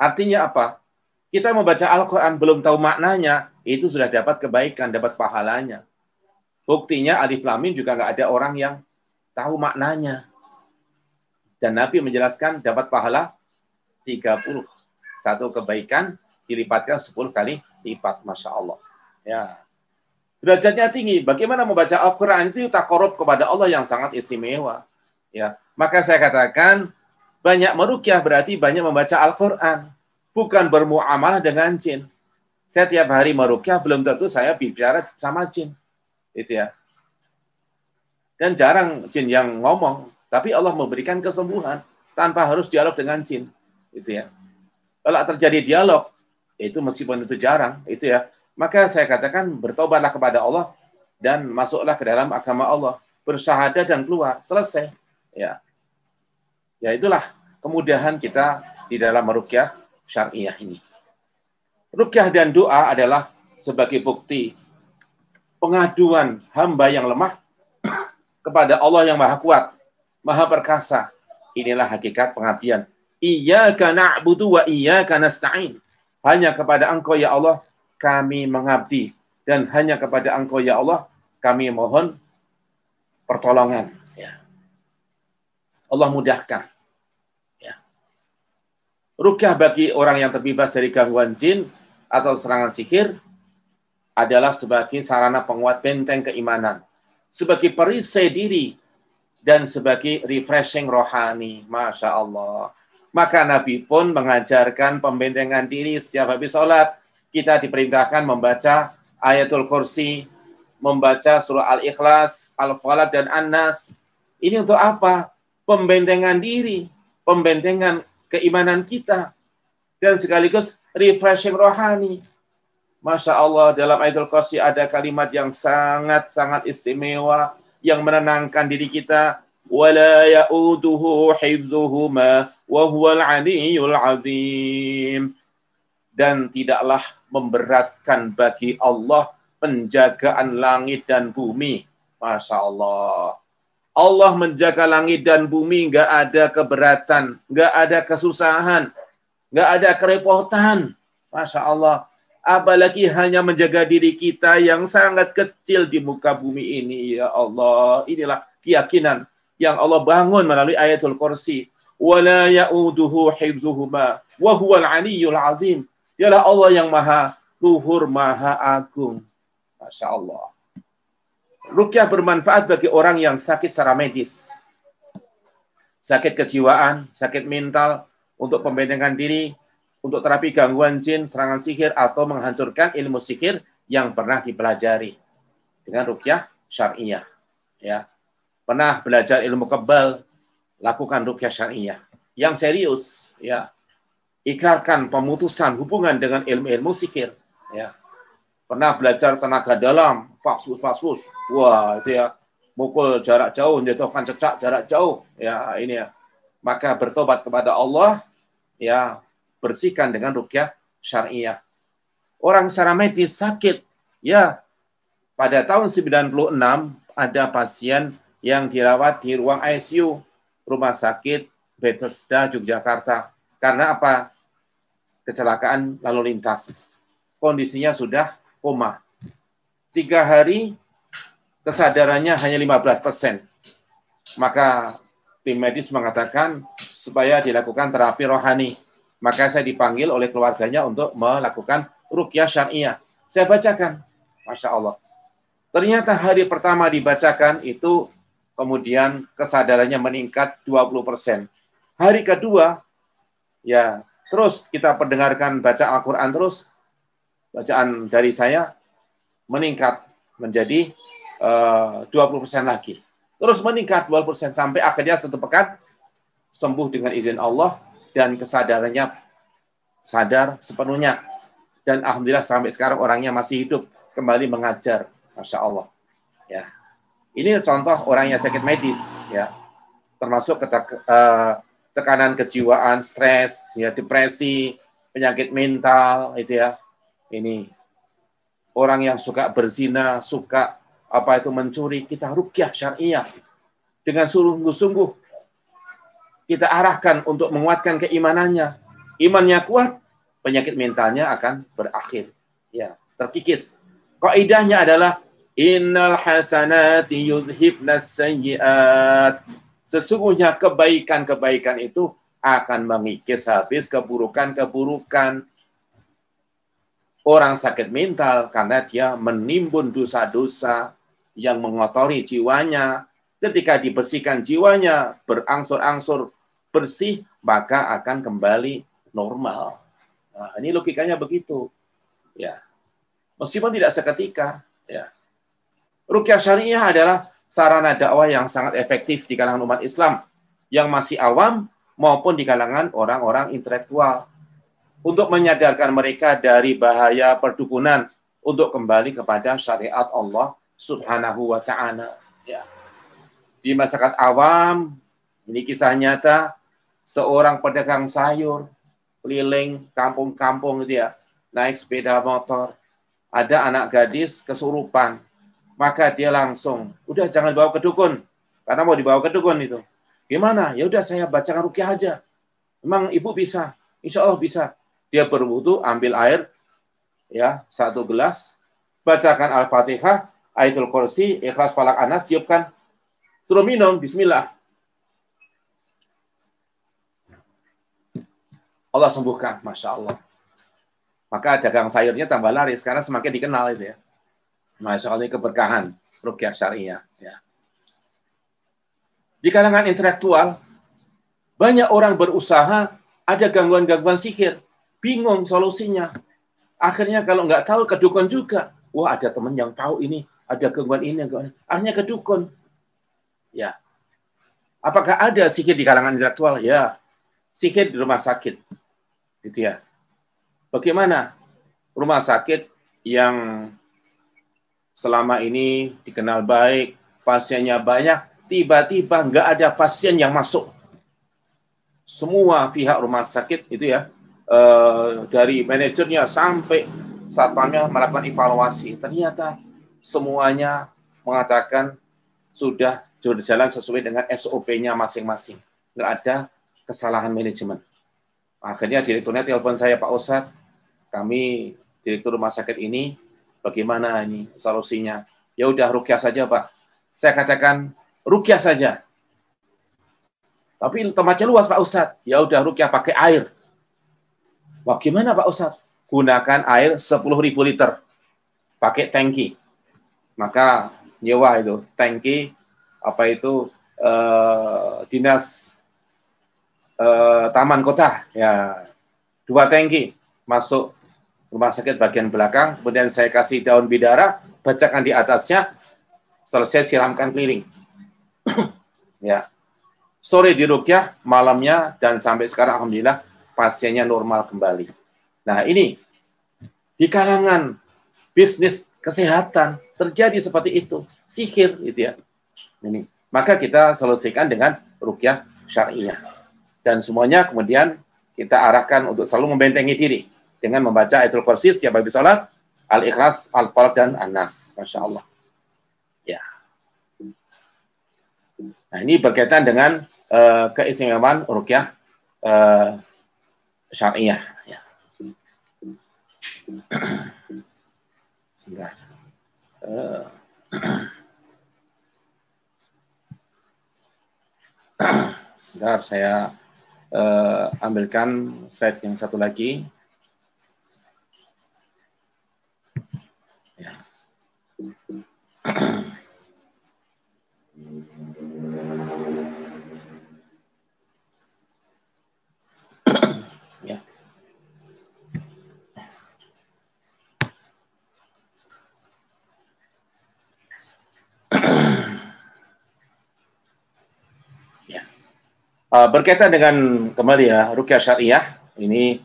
Artinya apa? Kita membaca Al-Quran belum tahu maknanya, itu sudah dapat kebaikan, dapat pahalanya. Buktinya Alif Lamin juga nggak ada orang yang tahu maknanya. Dan Nabi menjelaskan dapat pahala 30. Satu kebaikan dilipatkan 10 kali lipat. Masya Allah. Ya, derajatnya tinggi. Bagaimana membaca Al-Quran itu tak korup kepada Allah yang sangat istimewa. Ya, maka saya katakan banyak merukyah berarti banyak membaca Al-Quran, bukan bermuamalah dengan jin. Saya tiap hari merukyah belum tentu saya bicara sama jin, itu ya. Dan jarang jin yang ngomong, tapi Allah memberikan kesembuhan tanpa harus dialog dengan jin, itu ya. Kalau terjadi dialog, itu meskipun itu jarang, itu ya maka saya katakan bertobatlah kepada Allah dan masuklah ke dalam agama Allah, bersyahadat dan keluar, selesai. Ya. Ya itulah kemudahan kita di dalam merukyah syariah ini. Rukyah dan doa adalah sebagai bukti pengaduan hamba yang lemah kepada Allah yang maha kuat, maha perkasa. Inilah hakikat pengabdian. Iyyaka na'budu wa iyyaka nasta'in. Hanya kepada Engkau ya Allah kami mengabdi dan hanya kepada Engkau ya Allah kami mohon pertolongan ya. Allah mudahkan ya. Rukyah bagi orang yang terbebas dari gangguan jin atau serangan sihir adalah sebagai sarana penguat benteng keimanan, sebagai perisai diri, dan sebagai refreshing rohani. Masya Allah. Maka Nabi pun mengajarkan pembentengan diri setiap habis sholat kita diperintahkan membaca ayatul kursi, membaca surah Al-Ikhlas, Al-Falaq, dan An-Nas. Ini untuk apa? Pembentengan diri, pembentengan keimanan kita, dan sekaligus refreshing rohani. Masya Allah, dalam ayatul kursi ada kalimat yang sangat-sangat istimewa, yang menenangkan diri kita. وَلَا يَؤُدُهُ حِفْظُهُمَا وَهُوَ الْعَلِيُّ الْعَظِيمُ dan tidaklah memberatkan bagi Allah penjagaan langit dan bumi. Masya Allah. Allah menjaga langit dan bumi, nggak ada keberatan, nggak ada kesusahan, nggak ada kerepotan. Masya Allah. apalagi hanya menjaga diri kita yang sangat kecil di muka bumi ini ya Allah. Inilah keyakinan yang Allah bangun melalui ayatul kursi. Wala ya'uduhu hifdhuhuma wa huwal aliyyul azim. Ialah Allah yang maha luhur maha agung. Masya Allah. Rukyah bermanfaat bagi orang yang sakit secara medis. Sakit kejiwaan sakit mental untuk pembentengan diri untuk terapi gangguan jin, serangan sihir, atau menghancurkan ilmu sihir yang pernah dipelajari. Dengan rukyah syariah. Ya. Pernah belajar ilmu kebal, lakukan rukyah syariah. Yang serius, ya ikrarkan pemutusan hubungan dengan ilmu-ilmu sihir. Ya. Pernah belajar tenaga dalam, pasus-pasus. Wah, itu ya mukul jarak jauh, menjatuhkan cecak jarak jauh. Ya, ini ya. Maka bertobat kepada Allah, ya bersihkan dengan rukyah syariah. Orang secara medis sakit, ya pada tahun 96 ada pasien yang dirawat di ruang ICU Rumah Sakit Bethesda Yogyakarta karena apa? Kecelakaan lalu lintas. Kondisinya sudah koma. Tiga hari kesadarannya hanya 15 persen. Maka tim medis mengatakan supaya dilakukan terapi rohani. Maka saya dipanggil oleh keluarganya untuk melakukan rukyah syariah. Saya bacakan. Masya Allah. Ternyata hari pertama dibacakan itu kemudian kesadarannya meningkat 20%. Hari kedua, ya terus kita pendengarkan baca Al-Quran terus, bacaan dari saya meningkat menjadi uh, 20% lagi. Terus meningkat 20% sampai akhirnya satu pekan sembuh dengan izin Allah dan kesadarannya sadar sepenuhnya. Dan Alhamdulillah sampai sekarang orangnya masih hidup, kembali mengajar. Masya Allah. Ya, ini contoh orang yang sakit medis, ya, termasuk eh, tekanan kejiwaan, stres, ya, depresi, penyakit mental, itu ya. Ini orang yang suka berzina, suka apa itu mencuri, kita rukyah syariah dengan sungguh-sungguh kita arahkan untuk menguatkan keimanannya. Imannya kuat, penyakit mentalnya akan berakhir. Ya, terkikis. Kaidahnya adalah Innal hasanati yudhibnas sayyiat. Sesungguhnya kebaikan-kebaikan itu akan mengikis habis keburukan-keburukan. Orang sakit mental karena dia menimbun dosa-dosa yang mengotori jiwanya. Ketika dibersihkan jiwanya, berangsur-angsur bersih, maka akan kembali normal. Nah, ini logikanya begitu. Ya. Meskipun tidak seketika, ya. Rukyah syariah adalah sarana dakwah yang sangat efektif di kalangan umat Islam yang masih awam maupun di kalangan orang-orang intelektual untuk menyadarkan mereka dari bahaya perdukunan untuk kembali kepada syariat Allah Subhanahu wa taala ya. Di masyarakat awam ini kisah nyata seorang pedagang sayur keliling kampung-kampung gitu ya, naik sepeda motor. Ada anak gadis kesurupan maka dia langsung, udah jangan bawa ke dukun, karena mau dibawa ke dukun itu. Gimana? Ya udah saya bacakan rukyah aja. Memang ibu bisa, insya Allah bisa. Dia berwudu, ambil air, ya satu gelas, bacakan al-fatihah, ayatul kursi, ikhlas falak anas, tiupkan, terus minum, Bismillah. Allah sembuhkan, masya Allah. Maka dagang sayurnya tambah laris karena semakin dikenal itu ya. Masya Allah ini keberkahan rukyah syariah. Ya. Di kalangan intelektual, banyak orang berusaha ada gangguan-gangguan sihir, bingung solusinya. Akhirnya kalau nggak tahu ke dukun juga. Wah ada teman yang tahu ini, ada gangguan ini, gangguan ini. Akhirnya ke dukun. Ya. Apakah ada sihir di kalangan intelektual? Ya. Sihir di rumah sakit. Gitu ya. Bagaimana rumah sakit yang selama ini dikenal baik, pasiennya banyak, tiba-tiba nggak ada pasien yang masuk. Semua pihak rumah sakit itu ya, eh, dari manajernya sampai satpamnya melakukan evaluasi. Ternyata semuanya mengatakan sudah berjalan sesuai dengan SOP-nya masing-masing. Nggak ada kesalahan manajemen. Akhirnya direkturnya telepon saya, Pak Ustadz, kami direktur rumah sakit ini Bagaimana ini solusinya? Ya udah rukyah saja, Pak. Saya katakan rukyah saja. Tapi tempatnya luas, Pak Ustadz. Ya udah rukyah pakai air. Wah, gimana Pak Ustadz? Gunakan air 10.000 liter. Pakai tangki. Maka nyewa itu tangki apa itu eh, dinas eh, taman kota ya dua tangki masuk rumah sakit bagian belakang, kemudian saya kasih daun bidara, bacakan di atasnya, selesai siramkan keliling. ya. Sore di Rukyah, malamnya, dan sampai sekarang Alhamdulillah pasiennya normal kembali. Nah ini, di kalangan bisnis kesehatan terjadi seperti itu, sihir gitu ya. Ini. Maka kita selesaikan dengan Rukyah syariah. Dan semuanya kemudian kita arahkan untuk selalu membentengi diri dengan membaca ayatul kursi setiap habis salat, al-ikhlas, al-falaq dan an-nas. Masya Allah. Ya. Nah, ini berkaitan dengan uh, keistimewaan rukyah uh, syariah. Ya. Sebentar. Uh, Sebentar, saya uh, ambilkan slide yang satu lagi. Uh, berkaitan dengan kembali ya rukyah syariah ini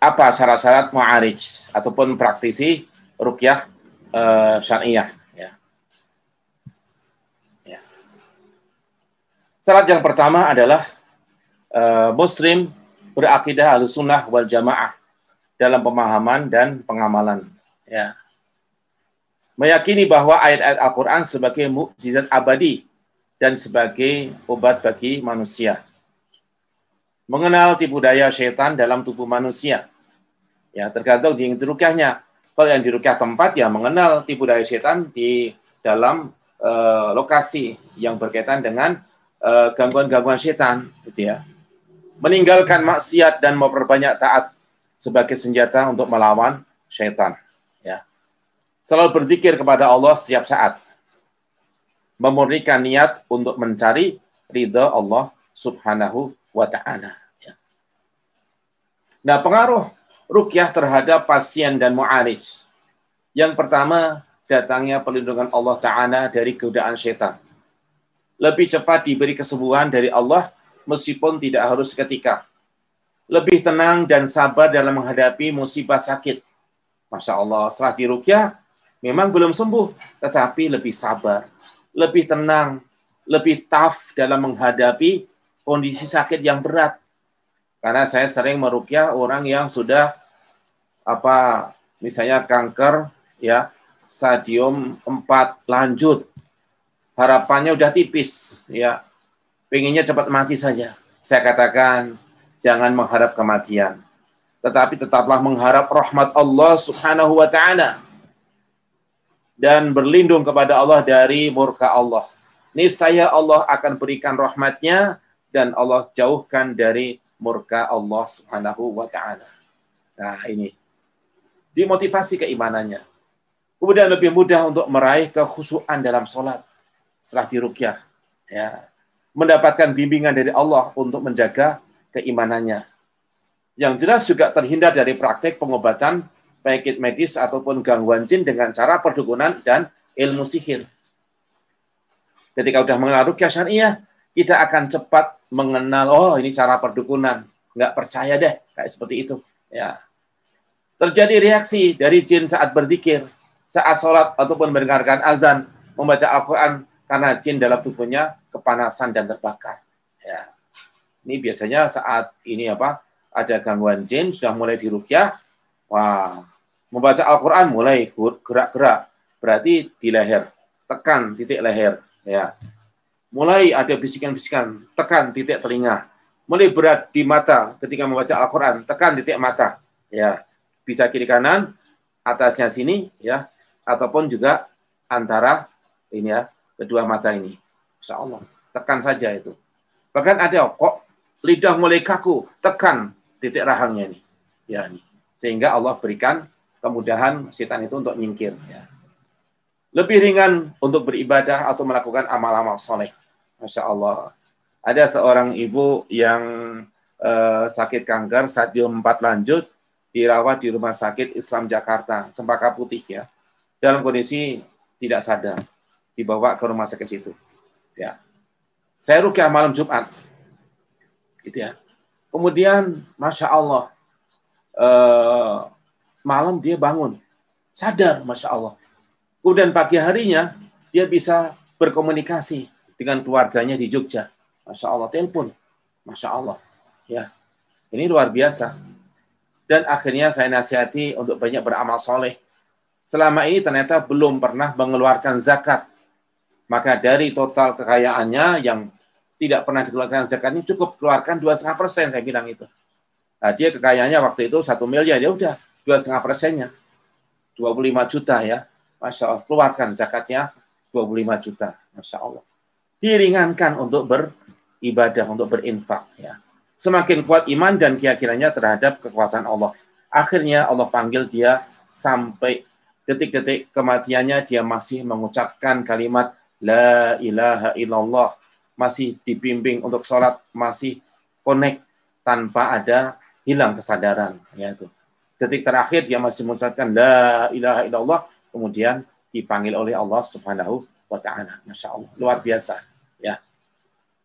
apa syarat-syarat mu'arij ataupun praktisi rukyah uh, syariah ya. ya. Syarat yang pertama adalah uh, muslim berakidah al-sunnah wal jamaah dalam pemahaman dan pengamalan ya. Meyakini bahwa ayat-ayat Al-Qur'an sebagai mukjizat abadi dan sebagai obat bagi manusia. Mengenal tipu daya setan dalam tubuh manusia. Ya, tergantung di dirukyahnya. Kalau yang dirukyah tempat ya mengenal tipu daya setan di dalam uh, lokasi yang berkaitan dengan uh, gangguan-gangguan setan, gitu ya. Meninggalkan maksiat dan memperbanyak taat sebagai senjata untuk melawan setan. Ya. Selalu berzikir kepada Allah setiap saat memurnikan niat untuk mencari ridha Allah Subhanahu wa taala. Ya. Nah, pengaruh rukyah terhadap pasien dan mu'alij. Yang pertama, datangnya perlindungan Allah Ta'ala dari godaan setan. Lebih cepat diberi kesembuhan dari Allah meskipun tidak harus seketika. Lebih tenang dan sabar dalam menghadapi musibah sakit. Masya Allah, setelah dirukyah, memang belum sembuh, tetapi lebih sabar, lebih tenang, lebih tough dalam menghadapi kondisi sakit yang berat. Karena saya sering merukyah orang yang sudah apa misalnya kanker ya stadium 4 lanjut. Harapannya udah tipis ya. Pengennya cepat mati saja. Saya katakan jangan mengharap kematian. Tetapi tetaplah mengharap rahmat Allah Subhanahu wa taala dan berlindung kepada Allah dari murka Allah. Niscaya Allah akan berikan rahmatnya dan Allah jauhkan dari murka Allah Subhanahu wa taala. Nah, ini dimotivasi keimanannya. Kemudian lebih mudah untuk meraih kekhusyuan dalam sholat setelah dirukyah. Ya. Mendapatkan bimbingan dari Allah untuk menjaga keimanannya. Yang jelas juga terhindar dari praktek pengobatan penyakit medis ataupun gangguan jin dengan cara perdukunan dan ilmu sihir. Ketika sudah mengenal rukyah syariah, kita akan cepat mengenal, oh ini cara perdukunan. Nggak percaya deh, kayak seperti itu. Ya. Terjadi reaksi dari jin saat berzikir, saat sholat ataupun mendengarkan azan, membaca Al-Quran, karena jin dalam tubuhnya kepanasan dan terbakar. Ya. Ini biasanya saat ini apa ada gangguan jin, sudah mulai dirukyah, wah membaca Al-Quran mulai gerak-gerak, berarti di leher, tekan titik leher, ya. Mulai ada bisikan-bisikan, tekan titik telinga. Mulai berat di mata ketika membaca Al-Quran, tekan titik mata, ya. Bisa kiri kanan, atasnya sini, ya, ataupun juga antara ini ya kedua mata ini. Insya Allah, tekan saja itu. Bahkan ada kok lidah mulai kaku, tekan titik rahangnya ini, ya ini. Sehingga Allah berikan kemudahan setan itu untuk nyingkir. Ya. Lebih ringan untuk beribadah atau melakukan amal-amal soleh. Masya Allah. Ada seorang ibu yang uh, sakit kanker stadium 4 lanjut, dirawat di Rumah Sakit Islam Jakarta, Cempaka Putih ya. Dalam kondisi tidak sadar, dibawa ke rumah sakit situ. Ya. Saya rukyah malam Jumat. Gitu ya. Kemudian, Masya Allah, uh, malam dia bangun. Sadar, Masya Allah. Kemudian pagi harinya, dia bisa berkomunikasi dengan keluarganya di Jogja. Masya Allah, telepon. Masya Allah. Ya, Ini luar biasa. Dan akhirnya saya nasihati untuk banyak beramal soleh. Selama ini ternyata belum pernah mengeluarkan zakat. Maka dari total kekayaannya yang tidak pernah dikeluarkan zakat ini cukup keluarkan dua setengah persen saya bilang itu. Nah, dia kekayaannya waktu itu satu miliar ya udah dua setengah persennya, 25 juta ya, masya Allah. Keluarkan zakatnya 25 juta, masya Allah. Diringankan untuk beribadah, untuk berinfak ya. Semakin kuat iman dan keyakinannya terhadap kekuasaan Allah. Akhirnya Allah panggil dia sampai detik-detik kematiannya dia masih mengucapkan kalimat La ilaha illallah. Masih dibimbing untuk sholat, masih connect tanpa ada hilang kesadaran. Ya, itu detik terakhir dia masih mengucapkan la ilaha illallah kemudian dipanggil oleh Allah Subhanahu wa taala. Masya Allah, luar biasa. Ya.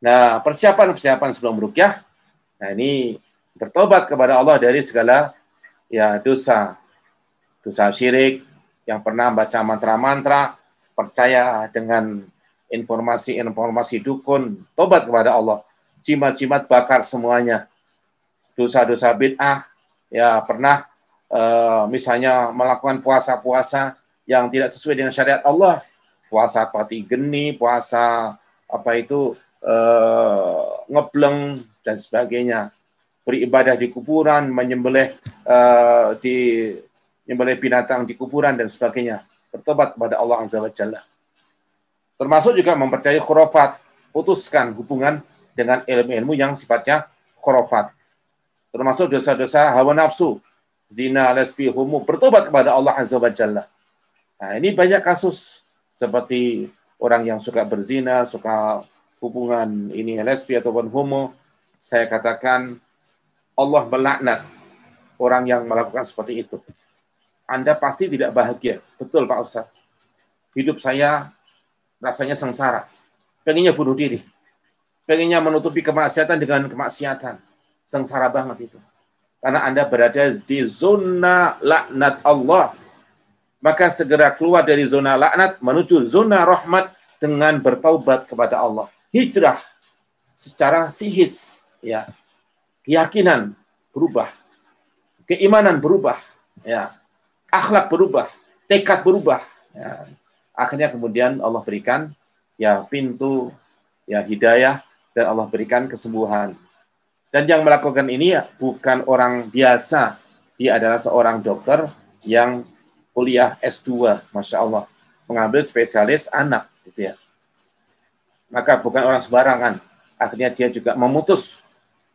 Nah, persiapan-persiapan sebelum rukyah, nah ini bertobat kepada Allah dari segala ya dosa, dosa syirik, yang pernah baca mantra-mantra, percaya dengan informasi-informasi dukun, tobat kepada Allah, jimat-jimat bakar semuanya, dosa-dosa bid'ah, ya pernah uh, misalnya melakukan puasa-puasa yang tidak sesuai dengan syariat Allah, puasa pati geni, puasa apa itu uh, ngebleng dan sebagainya, beribadah di kuburan, menyembelih uh, di menyembelih binatang di kuburan dan sebagainya. Bertobat kepada Allah Azza wa Jalla. Termasuk juga mempercayai khurafat, putuskan hubungan dengan ilmu-ilmu yang sifatnya khurafat. Termasuk dosa-dosa hawa nafsu, zina, lesbi, homo, bertobat kepada Allah Azza wa Jalla. Nah, ini banyak kasus seperti orang yang suka berzina, suka hubungan ini lesbi ataupun homo. Saya katakan Allah melaknat orang yang melakukan seperti itu. Anda pasti tidak bahagia. Betul Pak Ustaz. Hidup saya rasanya sengsara. Pengennya bunuh diri. Pengennya menutupi kemaksiatan dengan kemaksiatan. Sengsara banget itu. Karena Anda berada di zona laknat Allah. Maka segera keluar dari zona laknat menuju zona rahmat dengan bertaubat kepada Allah. Hijrah secara sihis. ya Keyakinan berubah. Keimanan berubah. Ya, akhlak berubah, tekad berubah. Ya. Akhirnya kemudian Allah berikan ya pintu ya hidayah dan Allah berikan kesembuhan. Dan yang melakukan ini ya bukan orang biasa, dia adalah seorang dokter yang kuliah S2, masya Allah, mengambil spesialis anak, gitu ya. Maka bukan orang sembarangan. Akhirnya dia juga memutus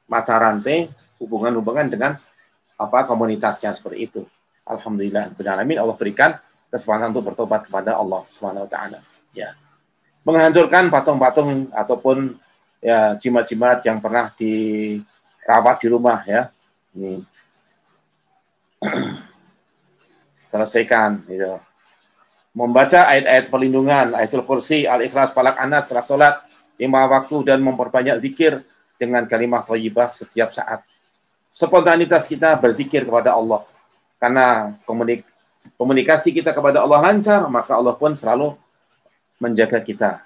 mata rantai hubungan-hubungan dengan apa komunitasnya seperti itu. Alhamdulillah alamin Allah berikan kesempatan untuk bertobat kepada Allah Subhanahu wa taala. Ya. Menghancurkan patung-patung ataupun ya jimat-jimat yang pernah dirawat di rumah ya. Ini selesaikan gitu. Membaca ayat-ayat perlindungan, ayatul kursi, al-ikhlas, falak anas setelah sholat, lima waktu dan memperbanyak zikir dengan kalimat thayyibah setiap saat. Spontanitas kita berzikir kepada Allah karena komunik komunikasi kita kepada Allah lancar, maka Allah pun selalu menjaga kita.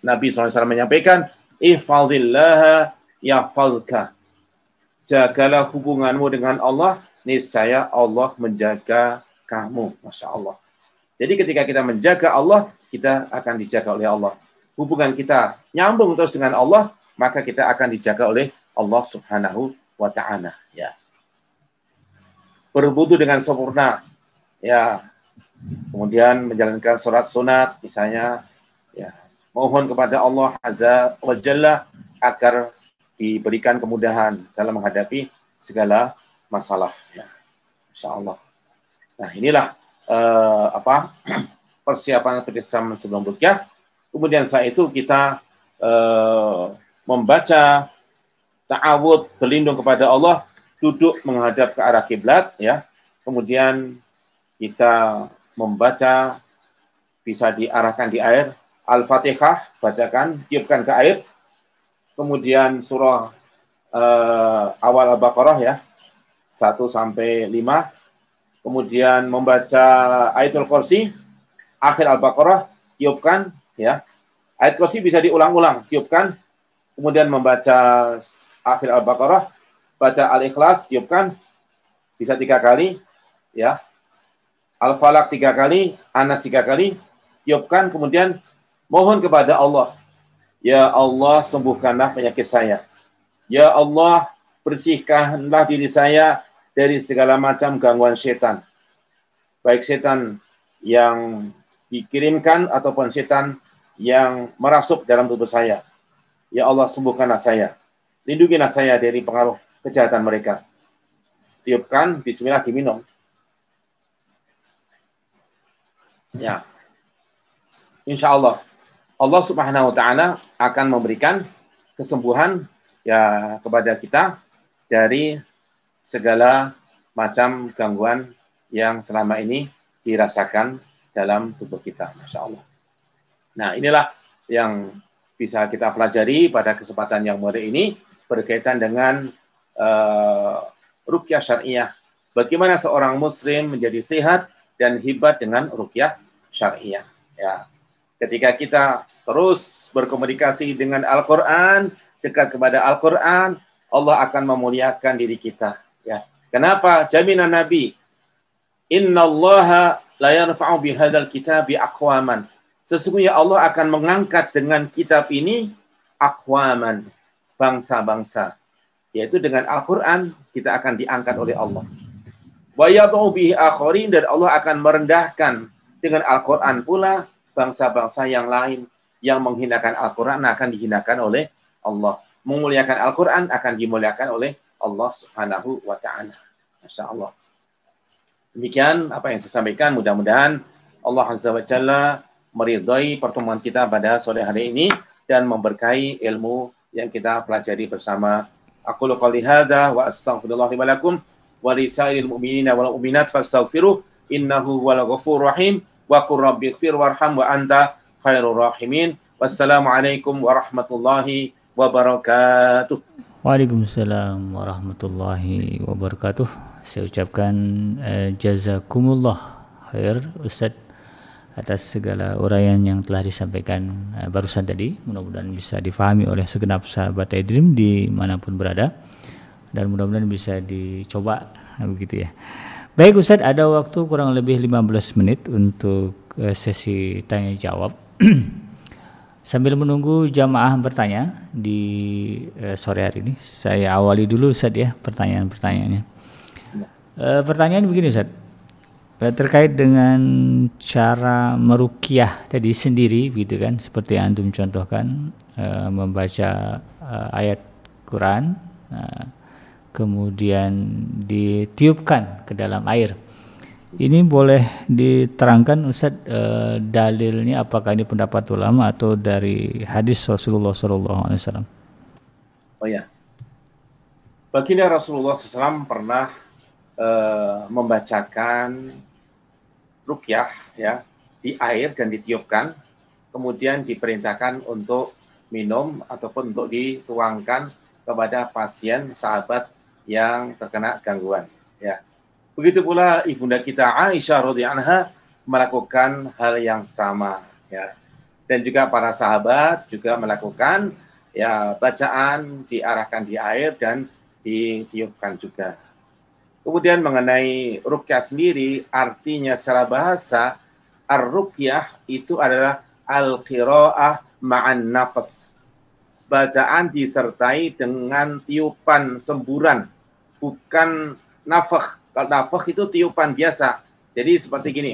Nabi SAW menyampaikan, Ihfadillah yafalka. Jagalah hubunganmu dengan Allah, niscaya Allah menjaga kamu. Masya Allah. Jadi ketika kita menjaga Allah, kita akan dijaga oleh Allah. Hubungan kita nyambung terus dengan Allah, maka kita akan dijaga oleh Allah Subhanahu wa taala, ya berwudu dengan sempurna. Ya. Kemudian menjalankan sholat sunat misalnya ya mohon kepada Allah Azza wa Jalla agar diberikan kemudahan dalam menghadapi segala masalah ya. Insya Allah. Nah, inilah uh, apa persiapan persiapan sebelum rukyah. Kemudian saat itu kita uh, membaca ta'awud berlindung kepada Allah duduk menghadap ke arah kiblat ya. Kemudian kita membaca bisa diarahkan di air Al-Fatihah bacakan tiupkan ke air. Kemudian surah uh, awal Al-Baqarah ya 1 sampai 5. Kemudian membaca ayatul kursi akhir Al-Baqarah tiupkan ya. Ayat kursi bisa diulang-ulang, tiupkan. Kemudian membaca akhir Al-Baqarah baca Al-Ikhlas, tiupkan, bisa tiga kali, ya. Al-Falak tiga kali, Anas tiga kali, tiupkan, kemudian mohon kepada Allah, Ya Allah, sembuhkanlah penyakit saya. Ya Allah, bersihkanlah diri saya dari segala macam gangguan setan. Baik setan yang dikirimkan ataupun setan yang merasuk dalam tubuh saya. Ya Allah, sembuhkanlah saya. Lindungilah saya dari pengaruh kejahatan mereka. Tiupkan, bismillah diminum. Ya. Insya Allah. Allah subhanahu wa ta'ala akan memberikan kesembuhan ya kepada kita dari segala macam gangguan yang selama ini dirasakan dalam tubuh kita. Masya Allah. Nah inilah yang bisa kita pelajari pada kesempatan yang mulia ini berkaitan dengan uh, rukyah syariah. Bagaimana seorang muslim menjadi sehat dan hebat dengan rukyah syariah. Ya. Ketika kita terus berkomunikasi dengan Al-Qur'an, dekat kepada Al-Qur'an, Allah akan memuliakan diri kita, ya. Kenapa? Jaminan Nabi. Innallaha la yarfa'u bihadzal kitabi. Sesungguhnya Allah akan mengangkat dengan kitab ini akwaman, bangsa-bangsa. Yaitu dengan Al-Quran, kita akan diangkat oleh Allah. Wa bihi akharin, dan Allah akan merendahkan dengan Al-Quran pula bangsa-bangsa yang lain yang menghinakan Al-Quran akan dihinakan oleh Allah. Memuliakan Al-Quran akan dimuliakan oleh Allah Subhanahu wa Ta'ala. Masya Allah. Demikian apa yang saya sampaikan. Mudah-mudahan Allah Azza wa Jalla meridhai pertemuan kita pada sore hari ini dan memberkahi ilmu yang kita pelajari bersama. Aku qouli hadza wa astaghfirullah wa lakum wa li sa'iril mu'minina wal mu'minat fastaghfiruh innahu huwal ghafurur rahim wa qur rabbighfir warham wa anta khairur rahimin. Wassalamualaikum warahmatullahi wabarakatuh. Waalaikumsalam warahmatullahi wabarakatuh. Saya ucapkan uh, jazakumullah khair Ustaz atas segala uraian yang telah disampaikan uh, barusan tadi. Mudah-mudahan bisa difahami oleh segenap sahabat iDream di mana pun berada dan mudah-mudahan bisa dicoba begitu ya. Baik Ustaz, ada waktu kurang lebih 15 menit untuk uh, sesi tanya jawab. Sambil menunggu jamaah bertanya di uh, sore hari ini, saya awali dulu Ustaz ya pertanyaan-pertanyaannya. Uh, pertanyaan begini Ustaz terkait dengan cara merukyah tadi sendiri gitu kan seperti antum contohkan membaca ayat Quran uh, kemudian ditiupkan ke dalam air. Ini boleh diterangkan Ustaz uh, dalilnya apakah ini pendapat ulama atau dari hadis Rasulullah SAW Oh ya baginda Rasulullah SAW pernah uh, membacakan rukyah ya di air dan ditiupkan, kemudian diperintahkan untuk minum ataupun untuk dituangkan kepada pasien sahabat yang terkena gangguan. Ya, begitu pula ibunda kita Aisyah radhiyallahu melakukan hal yang sama. Ya, dan juga para sahabat juga melakukan ya bacaan diarahkan di air dan ditiupkan juga. Kemudian mengenai rukyah sendiri, artinya secara bahasa, ar-rukyah itu adalah al-qira'ah ma'an nafas. Bacaan disertai dengan tiupan semburan, bukan nafah. Kalau nafah itu tiupan biasa. Jadi seperti gini.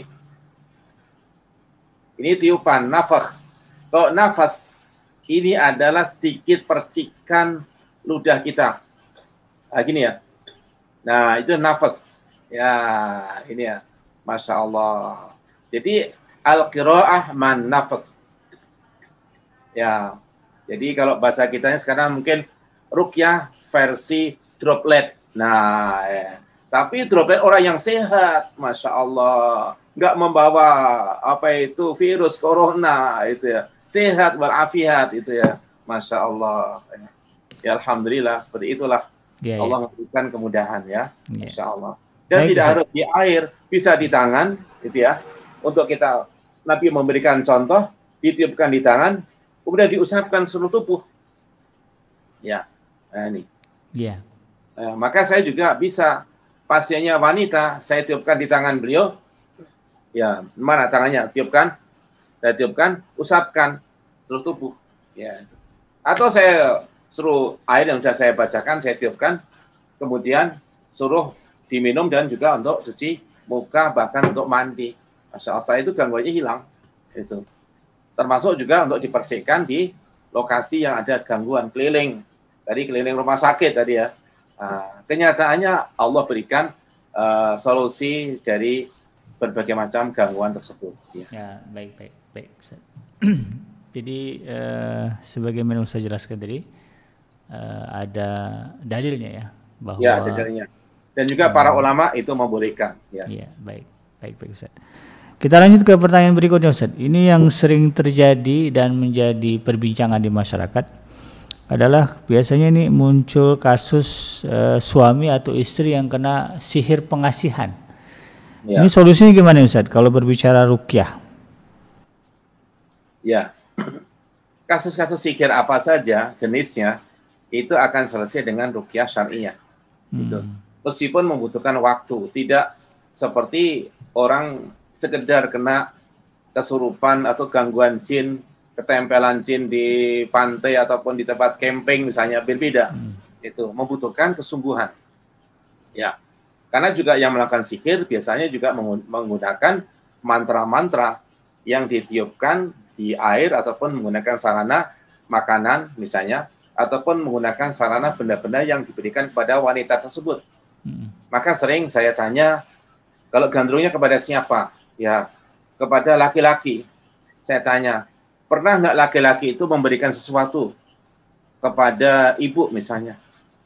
Ini tiupan, nafah. Kalau nafas, ini adalah sedikit percikan ludah kita. Nah, gini ya. Nah, itu nafas. Ya, ini ya. Masya Allah. Jadi, al-qira'ah man nafas. Ya, jadi kalau bahasa kita sekarang mungkin rukyah versi droplet. Nah, ya. tapi droplet orang yang sehat, masya Allah, nggak membawa apa itu virus corona itu ya, sehat walafiat itu ya, masya Allah. Ya, alhamdulillah seperti itulah yeah, Allah yeah. memberikan kemudahan ya, yeah. Insya Allah. Dan Baik, tidak harus di air, bisa di tangan, gitu ya. Untuk kita Nabi memberikan contoh, ditiupkan di tangan, kemudian diusapkan seluruh tubuh. Ya, nah ini. Iya. Nah, maka saya juga bisa pasiennya wanita, saya tiupkan di tangan beliau. Ya, mana tangannya? Tiupkan, saya tiupkan, usapkan seluruh tubuh. Ya. Atau saya suruh air yang sudah saya bacakan, saya tiupkan, kemudian suruh diminum dan juga untuk cuci muka, bahkan untuk mandi. Masya Allah, itu gangguannya hilang. Itu. Termasuk juga untuk dibersihkan di lokasi yang ada gangguan keliling. Tadi keliling rumah sakit tadi ya. Nah, kenyataannya Allah berikan uh, solusi dari berbagai macam gangguan tersebut. Ya, ya baik, baik, baik. Jadi uh, sebagaimana saya jelaskan tadi, uh, ada dalilnya ya bahwa ya dalilnya dan juga para ulama itu membolehkan ya. Iya baik baik baik Ustaz. Kita lanjut ke pertanyaan berikutnya Ustaz. Ini yang sering terjadi dan menjadi perbincangan di masyarakat adalah biasanya ini muncul kasus uh, suami atau istri yang kena sihir pengasihan. Ya. Ini solusinya gimana Ustaz kalau berbicara rukyah? Ya. Kasus-kasus sihir apa saja jenisnya itu akan selesai dengan rukyah syariah. Gitu. Hmm. Meskipun membutuhkan waktu, tidak seperti orang sekedar kena kesurupan atau gangguan jin, ketempelan jin di pantai ataupun di tempat camping misalnya berbeda. Hmm. Itu membutuhkan kesungguhan. Ya. Karena juga yang melakukan sihir biasanya juga menggunakan mantra-mantra yang ditiupkan di air ataupun menggunakan sarana makanan misalnya ataupun menggunakan sarana benda-benda yang diberikan kepada wanita tersebut. Hmm. Maka sering saya tanya, kalau gandrungnya kepada siapa? ya kepada laki-laki. Saya tanya, pernah nggak laki-laki itu memberikan sesuatu kepada ibu misalnya?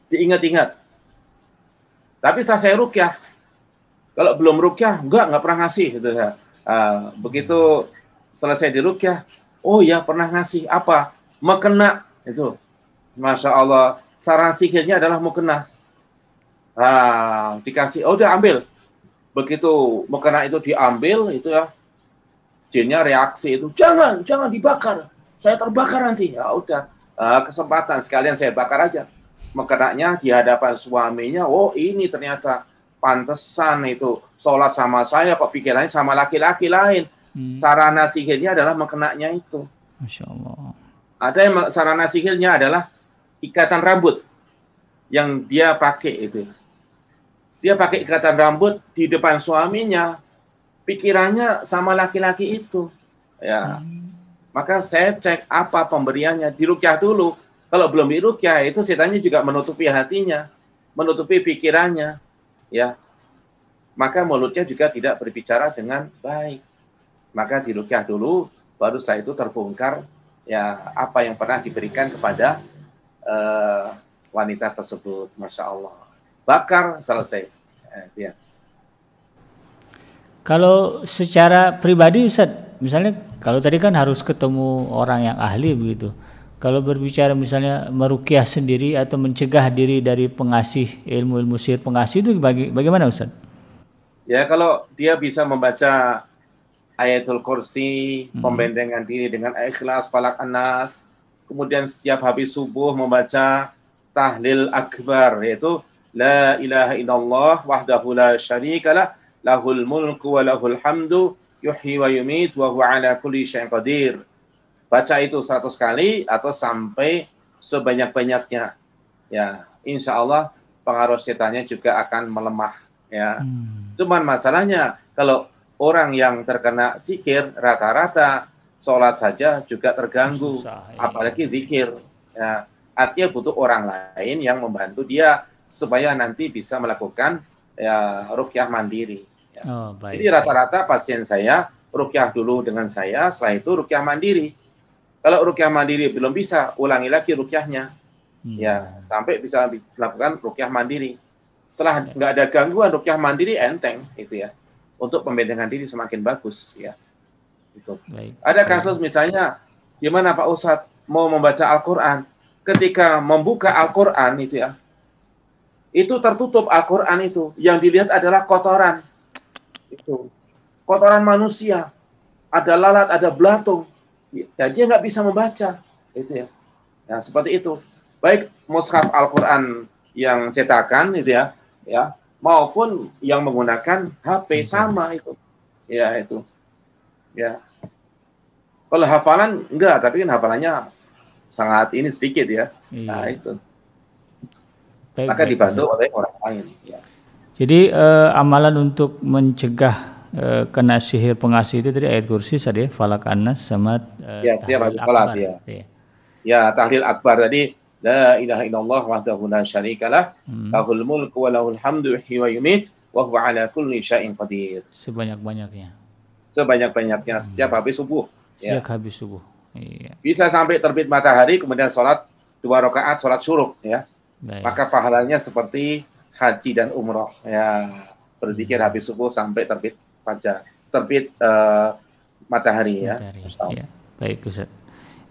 Diingat-ingat. Tapi setelah saya rukyah, kalau belum rukyah, enggak, nggak pernah ngasih. Gitu. Uh, begitu selesai di rukyah, oh ya pernah ngasih. Apa? Mekena. Itu. Masya Allah. Saran sikirnya adalah mukena. Ah, dikasih, oh udah ambil begitu mukena itu diambil itu ya jinnya reaksi itu jangan jangan dibakar. Saya terbakar nanti. Ya udah uh, kesempatan sekalian saya bakar aja. Mekenanya di hadapan suaminya oh ini ternyata pantesan itu. Sholat sama saya kok pikirannya sama laki-laki lain. Hmm. sarana sihirnya adalah mekenanya itu. Masya Allah. Ada yang sarana sihirnya adalah ikatan rambut yang dia pakai itu. Dia pakai ikatan rambut di depan suaminya, pikirannya sama laki-laki itu. Ya. Hmm. Maka saya cek apa pemberiannya, dirukyah dulu. Kalau belum dirukyah, itu setannya juga menutupi hatinya, menutupi pikirannya, ya. Maka mulutnya juga tidak berbicara dengan baik. Maka dirukyah dulu, baru saya itu terbongkar ya apa yang pernah diberikan kepada uh, wanita tersebut, masya Allah bakar selesai. Eh, ya. Kalau secara pribadi Ustaz, misalnya kalau tadi kan harus ketemu orang yang ahli begitu. Kalau berbicara misalnya merukyah sendiri atau mencegah diri dari pengasih ilmu-ilmu sihir pengasih itu baga bagaimana Ustaz? Ya kalau dia bisa membaca ayatul kursi, hmm. pembentengan diri dengan ikhlas, falak anas, kemudian setiap habis subuh membaca tahlil akbar yaitu La ilaha illallah wahdahu la syarikalah lahul mulku wa lahul hamdu yuhyi wa yumit wa huwa ala kulli syai'in qadir. Baca itu 100 kali atau sampai sebanyak-banyaknya. Ya, insya Allah pengaruh setannya juga akan melemah. Ya, hmm. cuman masalahnya kalau orang yang terkena sihir rata-rata sholat saja juga terganggu, Susah, ya. apalagi zikir. Ya, artinya butuh orang lain yang membantu dia supaya nanti bisa melakukan ya rukyah mandiri. Ya. Oh, baik. Jadi rata-rata pasien saya rukyah dulu dengan saya, setelah itu rukyah mandiri. Kalau rukyah mandiri belum bisa, ulangi lagi rukyahnya. Hmm. Ya, sampai bisa melakukan rukyah mandiri. Setelah ya. nggak ada gangguan rukyah mandiri enteng itu ya. Untuk pembentengan diri semakin bagus ya. Itu. Baik. Ada kasus misalnya gimana Pak Ustadz mau membaca Al-Qur'an, ketika membuka Al-Qur'an itu ya, itu tertutup Al-Quran itu. Yang dilihat adalah kotoran. Itu. Kotoran manusia. Ada lalat, ada belatung. Ya, dia nggak bisa membaca. Itu ya. Nah, seperti itu. Baik mushaf Al-Quran yang cetakan itu ya, ya, maupun yang menggunakan HP sama itu. Ya, itu. Ya. Kalau hafalan enggak, tapi kan hafalannya sangat ini sedikit ya. Iya. Nah, itu. Baik, maka dibantu oleh orang lain. Ya. Jadi uh, amalan untuk mencegah uh, kena sihir pengasih itu tadi ayat kursi tadi falak anas sama uh, ya siap akbar ya. ya. Ya tahlil akbar tadi la ilaha illallah wahdahu la syarikalah hmm. lahul mulku wa lahul hamdu wa yumit wa huwa ala kulli syai'in qadir. Sebanyak-banyaknya. Sebanyak-banyaknya hmm. setiap habis subuh. Ya. Setiap ya. habis subuh. Iya. Bisa sampai terbit matahari kemudian sholat dua rakaat sholat syuruk ya Baik. Maka pahalanya seperti haji dan umroh. Ya, berzikir habis subuh sampai terbit fajar. terbit uh, matahari, ya. matahari ya. Baik Ustaz.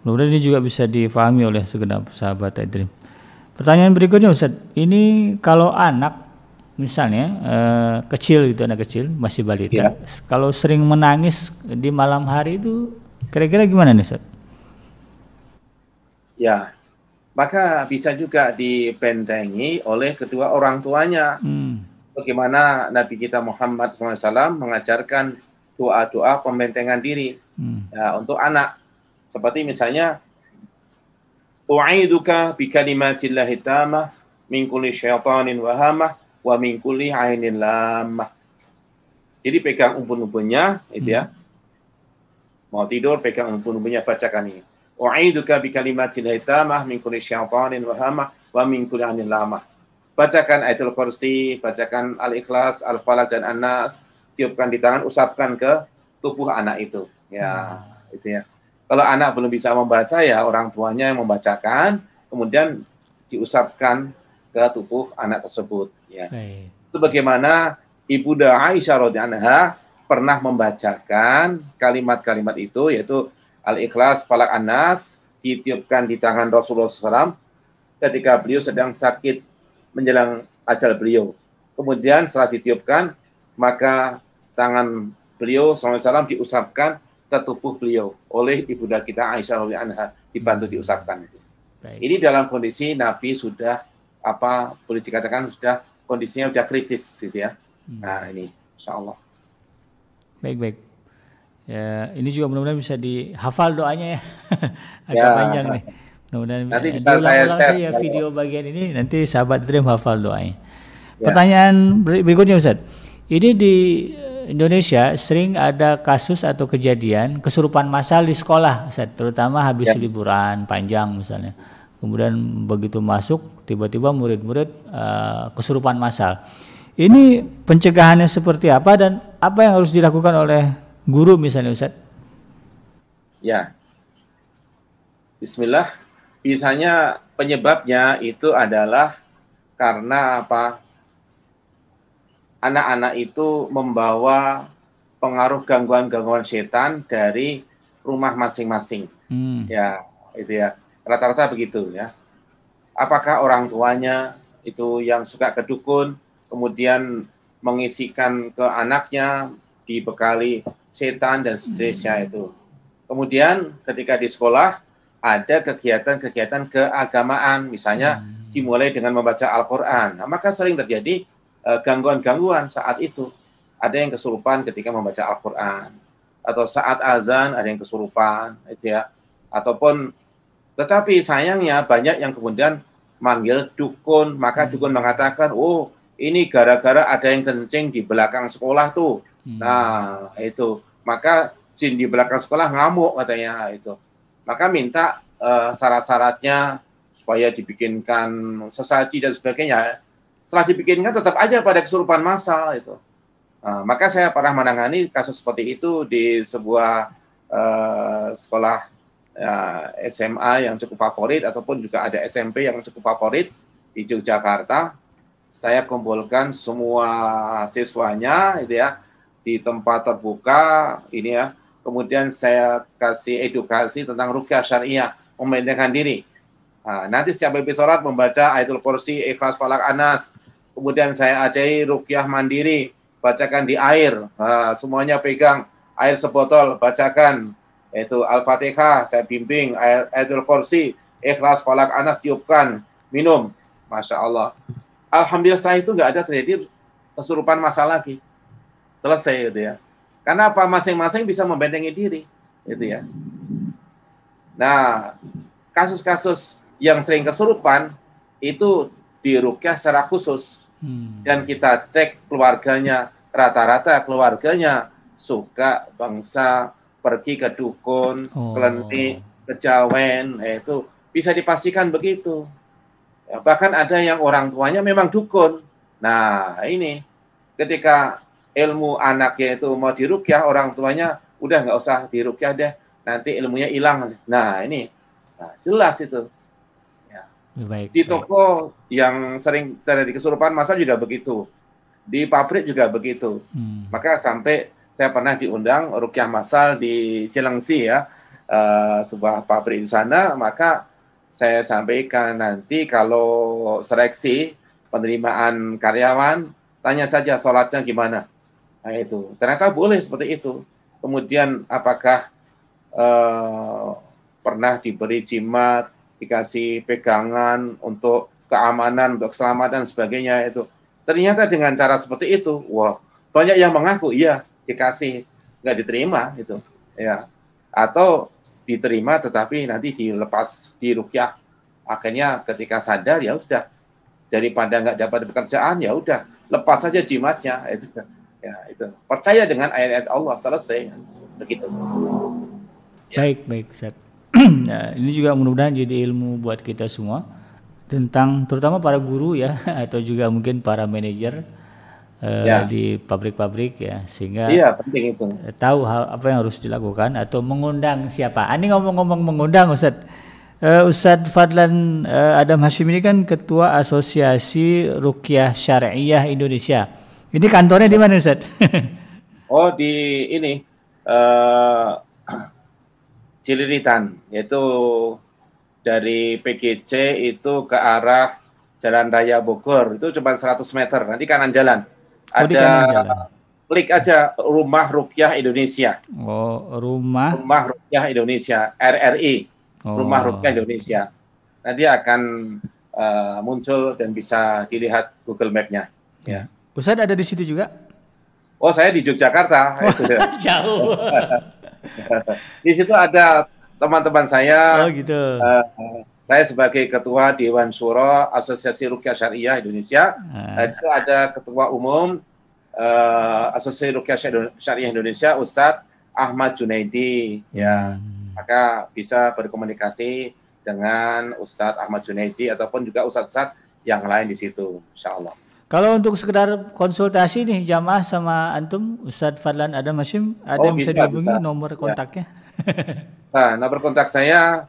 Mudah-mudahan ini juga bisa difahami oleh segenap sahabat Dream. Pertanyaan berikutnya Ustaz, ini kalau anak misalnya eh, kecil gitu anak kecil masih balita, ya. kalau sering menangis di malam hari itu kira-kira gimana nih Ustaz? Ya, maka bisa juga dibentengi oleh kedua orang tuanya. Hmm. Bagaimana Nabi kita Muhammad SAW mengajarkan doa-doa pembentengan diri hmm. ya, untuk anak. Seperti misalnya U'iduka bi kalimatillahi tamah min kulli syaitanin wahamah wa min kulli ainin lamah. Jadi pegang umpun-umpunnya itu ya. Mau tidur pegang umpun-umpunnya bacakan ini. U'iduka bi kalimatillahi tamah min kulli syaitanin wahamah wa min kulli ainin lamah. Bacakan ayatul kursi, bacakan al-ikhlas, al-falaq dan an-nas, tiupkan di tangan, usapkan ke tubuh anak itu. Ya, hmm. itu ya. Kalau anak belum bisa membaca ya orang tuanya yang membacakan, kemudian diusapkan ke tubuh anak tersebut. Ya. Hey. Sebagaimana Ibunda Aisyah radhiyallahu pernah membacakan kalimat-kalimat itu yaitu Al-Ikhlas, Falak Anas ditiupkan di tangan Rasulullah SAW ketika beliau sedang sakit menjelang ajal beliau. Kemudian setelah ditiupkan, maka tangan beliau SAW diusapkan ke tubuh beliau oleh ibunda kita Aisyah radhiyallahu anha dibantu hmm. diusapkan itu. Baik. Ini dalam kondisi Nabi sudah apa boleh dikatakan sudah kondisinya sudah kritis gitu ya. Hmm. Nah ini Insya Allah. Baik baik. Ya, ini juga mudah-mudahan bisa dihafal doanya ya. Agak ya. panjang nih. Mudah-mudahan nanti kita saya share ya video bagian ini nanti sahabat Dream hafal doanya. Ya. Pertanyaan berikutnya Ustaz. Ini di Indonesia sering ada kasus atau kejadian kesurupan massal di sekolah, Ustaz, terutama habis ya. liburan panjang misalnya. Kemudian begitu masuk, tiba-tiba murid-murid uh, kesurupan massal. Ini pencegahannya seperti apa dan apa yang harus dilakukan oleh guru misalnya, Ustaz? Ya. Bismillah. Biasanya penyebabnya itu adalah karena apa? anak-anak itu membawa pengaruh gangguan-gangguan setan dari rumah masing-masing. Hmm. Ya, itu ya. Rata-rata begitu ya. Apakah orang tuanya itu yang suka ke dukun, kemudian mengisikan ke anaknya dibekali setan dan seterusnya hmm. itu. Kemudian ketika di sekolah ada kegiatan-kegiatan keagamaan, misalnya hmm. dimulai dengan membaca Al-Quran. Nah, maka sering terjadi Eh, gangguan-gangguan saat itu. Ada yang kesurupan ketika membaca Al-Quran. Atau saat azan ada yang kesurupan. Itu ya. Ataupun, tetapi sayangnya banyak yang kemudian manggil dukun. Maka hmm. dukun mengatakan, oh ini gara-gara ada yang kencing di belakang sekolah tuh. Hmm. Nah itu. Maka jin di belakang sekolah ngamuk katanya itu. Maka minta uh, syarat-syaratnya supaya dibikinkan sesaji dan sebagainya setelah dibikinkan tetap aja pada kesurupan massal itu. Nah, maka saya pernah menangani kasus seperti itu di sebuah uh, sekolah uh, ya, SMA yang cukup favorit ataupun juga ada SMP yang cukup favorit di Yogyakarta. Saya kumpulkan semua siswanya itu ya di tempat terbuka ini ya. Kemudian saya kasih edukasi tentang rukyah syariah, membentengan diri. Nah, nanti setiap habis sholat membaca ayatul kursi, ikhlas falak anas. Kemudian saya ajai rukyah mandiri, bacakan di air. Nah, semuanya pegang air sebotol, bacakan. Itu Al-Fatihah, saya bimbing, ayatul kursi, ikhlas falak anas, tiupkan, minum. Masya Allah. Alhamdulillah setelah itu nggak ada terjadi kesurupan masa lagi. Selesai gitu ya. Karena apa? Masing-masing bisa membentengi diri. Gitu ya. Nah, kasus-kasus yang sering kesurupan itu dirukyah secara khusus hmm. dan kita cek keluarganya rata-rata keluarganya suka bangsa pergi ke dukun, oh. kelentik, kejawen, eh, itu bisa dipastikan begitu. Ya, bahkan ada yang orang tuanya memang dukun. Nah ini ketika ilmu anaknya itu mau dirukyah orang tuanya udah nggak usah dirukyah deh nanti ilmunya hilang. Nah ini nah, jelas itu Baik, di toko baik. yang sering terjadi kesurupan masa juga begitu. Di pabrik juga begitu. Hmm. Maka sampai saya pernah diundang rukyah masal di Cilengsi ya, uh, sebuah pabrik di sana, maka saya sampaikan nanti kalau seleksi penerimaan karyawan, tanya saja sholatnya gimana. Nah itu, ternyata boleh seperti itu. Kemudian apakah uh, pernah diberi jimat, dikasih pegangan untuk keamanan, untuk keselamatan, sebagainya itu. Ternyata dengan cara seperti itu, wah banyak yang mengaku iya dikasih nggak diterima itu ya. Atau diterima tetapi nanti dilepas di rukyah akhirnya ketika sadar ya udah. Daripada nggak dapat pekerjaan ya udah lepas saja jimatnya itu ya itu percaya dengan ayat-ayat Allah selesai begitu ya. baik baik Ustaz nah, ini juga mudah-mudahan jadi ilmu buat kita semua tentang terutama para guru ya atau juga mungkin para manajer uh, ya. di pabrik-pabrik ya sehingga iya, penting itu. tahu hal apa yang harus dilakukan atau mengundang siapa. Ah, ini ngomong-ngomong mengundang Ustaz. Uh, Ustadz Fadlan uh, Adam Hashim ini kan ketua Asosiasi Rukyah Syariah Indonesia. Ini kantornya di mana Ustaz? oh di ini uh, Cililitan yaitu dari PGC itu ke arah Jalan Raya Bogor itu cuma 100 meter nanti kanan jalan Oh, ada klik aja Rumah Rukyah Indonesia. Oh, Rumah Rumah Rukyah Indonesia, RRI. Oh. Rumah Rukyah Indonesia. Nanti akan uh, muncul dan bisa dilihat Google Map-nya. Ya. Ustadz ada di situ juga? Oh, saya di Yogyakarta. Jauh. di situ ada teman-teman saya. Oh, gitu. Uh, saya sebagai ketua Dewan Syuro Asosiasi Rukyah Syariah Indonesia. Hmm. di situ ada ketua umum uh, Asosiasi Rukyah Syariah Indonesia Ustadz Ahmad Junaidi. Ya, hmm. maka bisa berkomunikasi dengan Ustadz Ahmad Junaidi ataupun juga Ustadz-Ustadz yang lain di situ, Insya Allah. Kalau untuk sekedar konsultasi nih jamaah sama antum Ustadz Fadlan Adam Hashim ada oh, yang bisa, bisa dihubungi bisa. nomor ya. kontaknya? Ya. nah, nomor kontak saya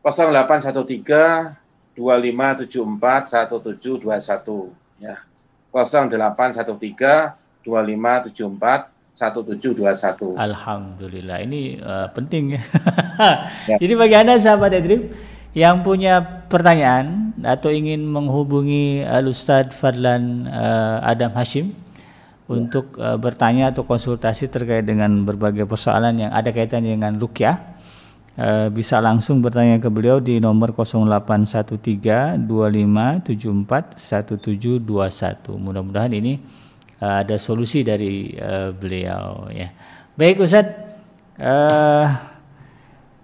0813 2574 1721 ya. 0813 2574 1721. Alhamdulillah ini uh, penting ya. ya. Jadi bagi Anda sahabat Edrib yang punya pertanyaan atau ingin menghubungi Al Ustadz Fadlan uh, Adam Hashim ya. untuk uh, bertanya atau konsultasi terkait dengan berbagai persoalan yang ada kaitannya dengan rukyah Eh, bisa langsung bertanya ke beliau di nomor 0813 2574 1721. Mudah-mudahan ini uh, ada solusi dari uh, beliau ya. Baik Ustaz, uh,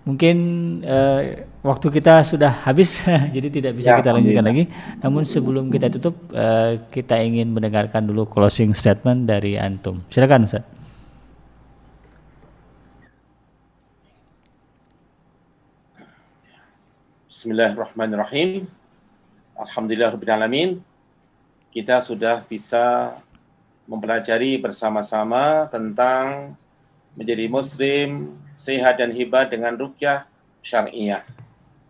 mungkin uh, waktu kita sudah habis jadi tidak bisa ya, kita lanjutkan lagi. Namun sebelum kita tutup uh, kita ingin mendengarkan dulu closing statement dari antum. Silakan Ustaz. Bismillahirrahmanirrahim. Alhamdulillahirrahmanirrahim. Kita sudah bisa mempelajari bersama-sama tentang menjadi muslim sehat dan hebat dengan rukyah syariah.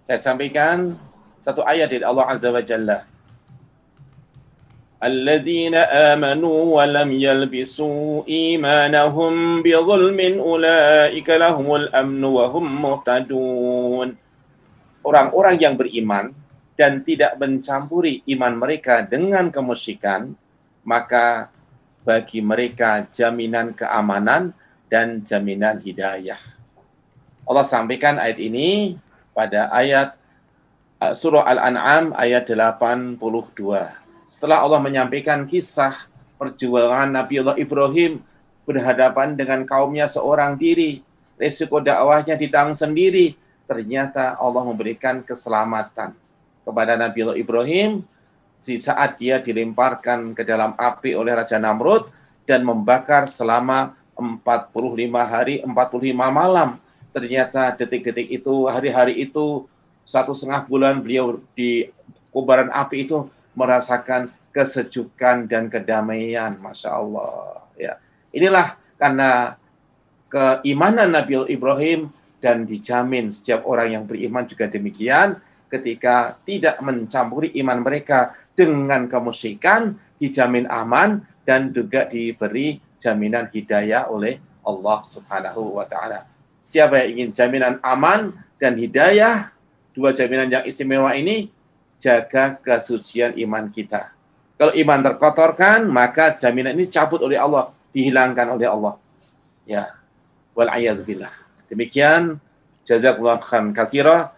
Saya sampaikan satu ayat dari Allah Azza wa Jalla. الذين آمنوا ولم يلبسوا إيمانهم بظلم أولئك لهم الأمن وهم مهتدون orang-orang yang beriman dan tidak mencampuri iman mereka dengan kemusyrikan, maka bagi mereka jaminan keamanan dan jaminan hidayah. Allah sampaikan ayat ini pada ayat uh, surah Al-An'am ayat 82. Setelah Allah menyampaikan kisah perjuangan Nabi Allah Ibrahim berhadapan dengan kaumnya seorang diri, resiko dakwahnya ditanggung sendiri, ternyata Allah memberikan keselamatan kepada Nabi Allah Ibrahim di saat dia dilemparkan ke dalam api oleh Raja Namrud dan membakar selama 45 hari, 45 malam. Ternyata detik-detik itu, hari-hari itu, satu setengah bulan beliau di kubaran api itu merasakan kesejukan dan kedamaian. Masya Allah. Ya. Inilah karena keimanan Nabi Ibrahim dan dijamin setiap orang yang beriman juga demikian ketika tidak mencampuri iman mereka dengan kemusyrikan dijamin aman dan juga diberi jaminan hidayah oleh Allah Subhanahu wa taala. Siapa yang ingin jaminan aman dan hidayah, dua jaminan yang istimewa ini, jaga kesucian iman kita. Kalau iman terkotorkan, maka jaminan ini cabut oleh Allah, dihilangkan oleh Allah. Ya. Wal. Demikian jazakumullah khairan katsira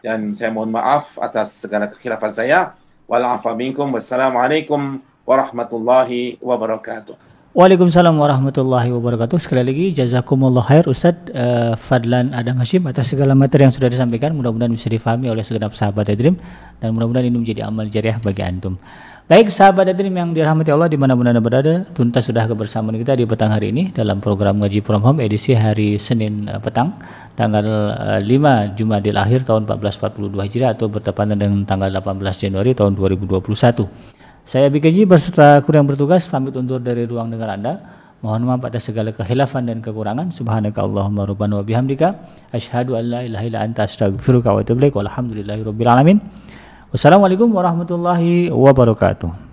dan saya mohon maaf atas segala kekhilafan saya. Wal. Wassalamualaikum warahmatullahi wabarakatuh. Waalaikumsalam warahmatullahi wabarakatuh. Sekali lagi jazakumullah khair Ustadz uh, Fadlan Adam Hashim atas segala materi yang sudah disampaikan. Mudah-mudahan bisa difahami oleh segenap sahabat Adrim dan mudah-mudahan ini menjadi amal jariah bagi antum. Baik sahabat Adrim yang dirahmati Allah di mana pun anda berada, tuntas sudah kebersamaan kita di petang hari ini dalam program ngaji from home edisi hari Senin uh, petang tanggal uh, 5 Jumadil akhir tahun 1442 Hijriah atau bertepatan dengan tanggal 18 Januari tahun 2021. Saya BKJ berserta kru yang bertugas pamit undur dari ruang dengar Anda. Mohon maaf atas segala kehilafan dan kekurangan. Subhanaka Allahumma rabbana wa bihamdika asyhadu an la ilaha illa anta astaghfiruka wa atubu ilaik. Walhamdulillahirabbil alamin. Wassalamualaikum warahmatullahi wabarakatuh.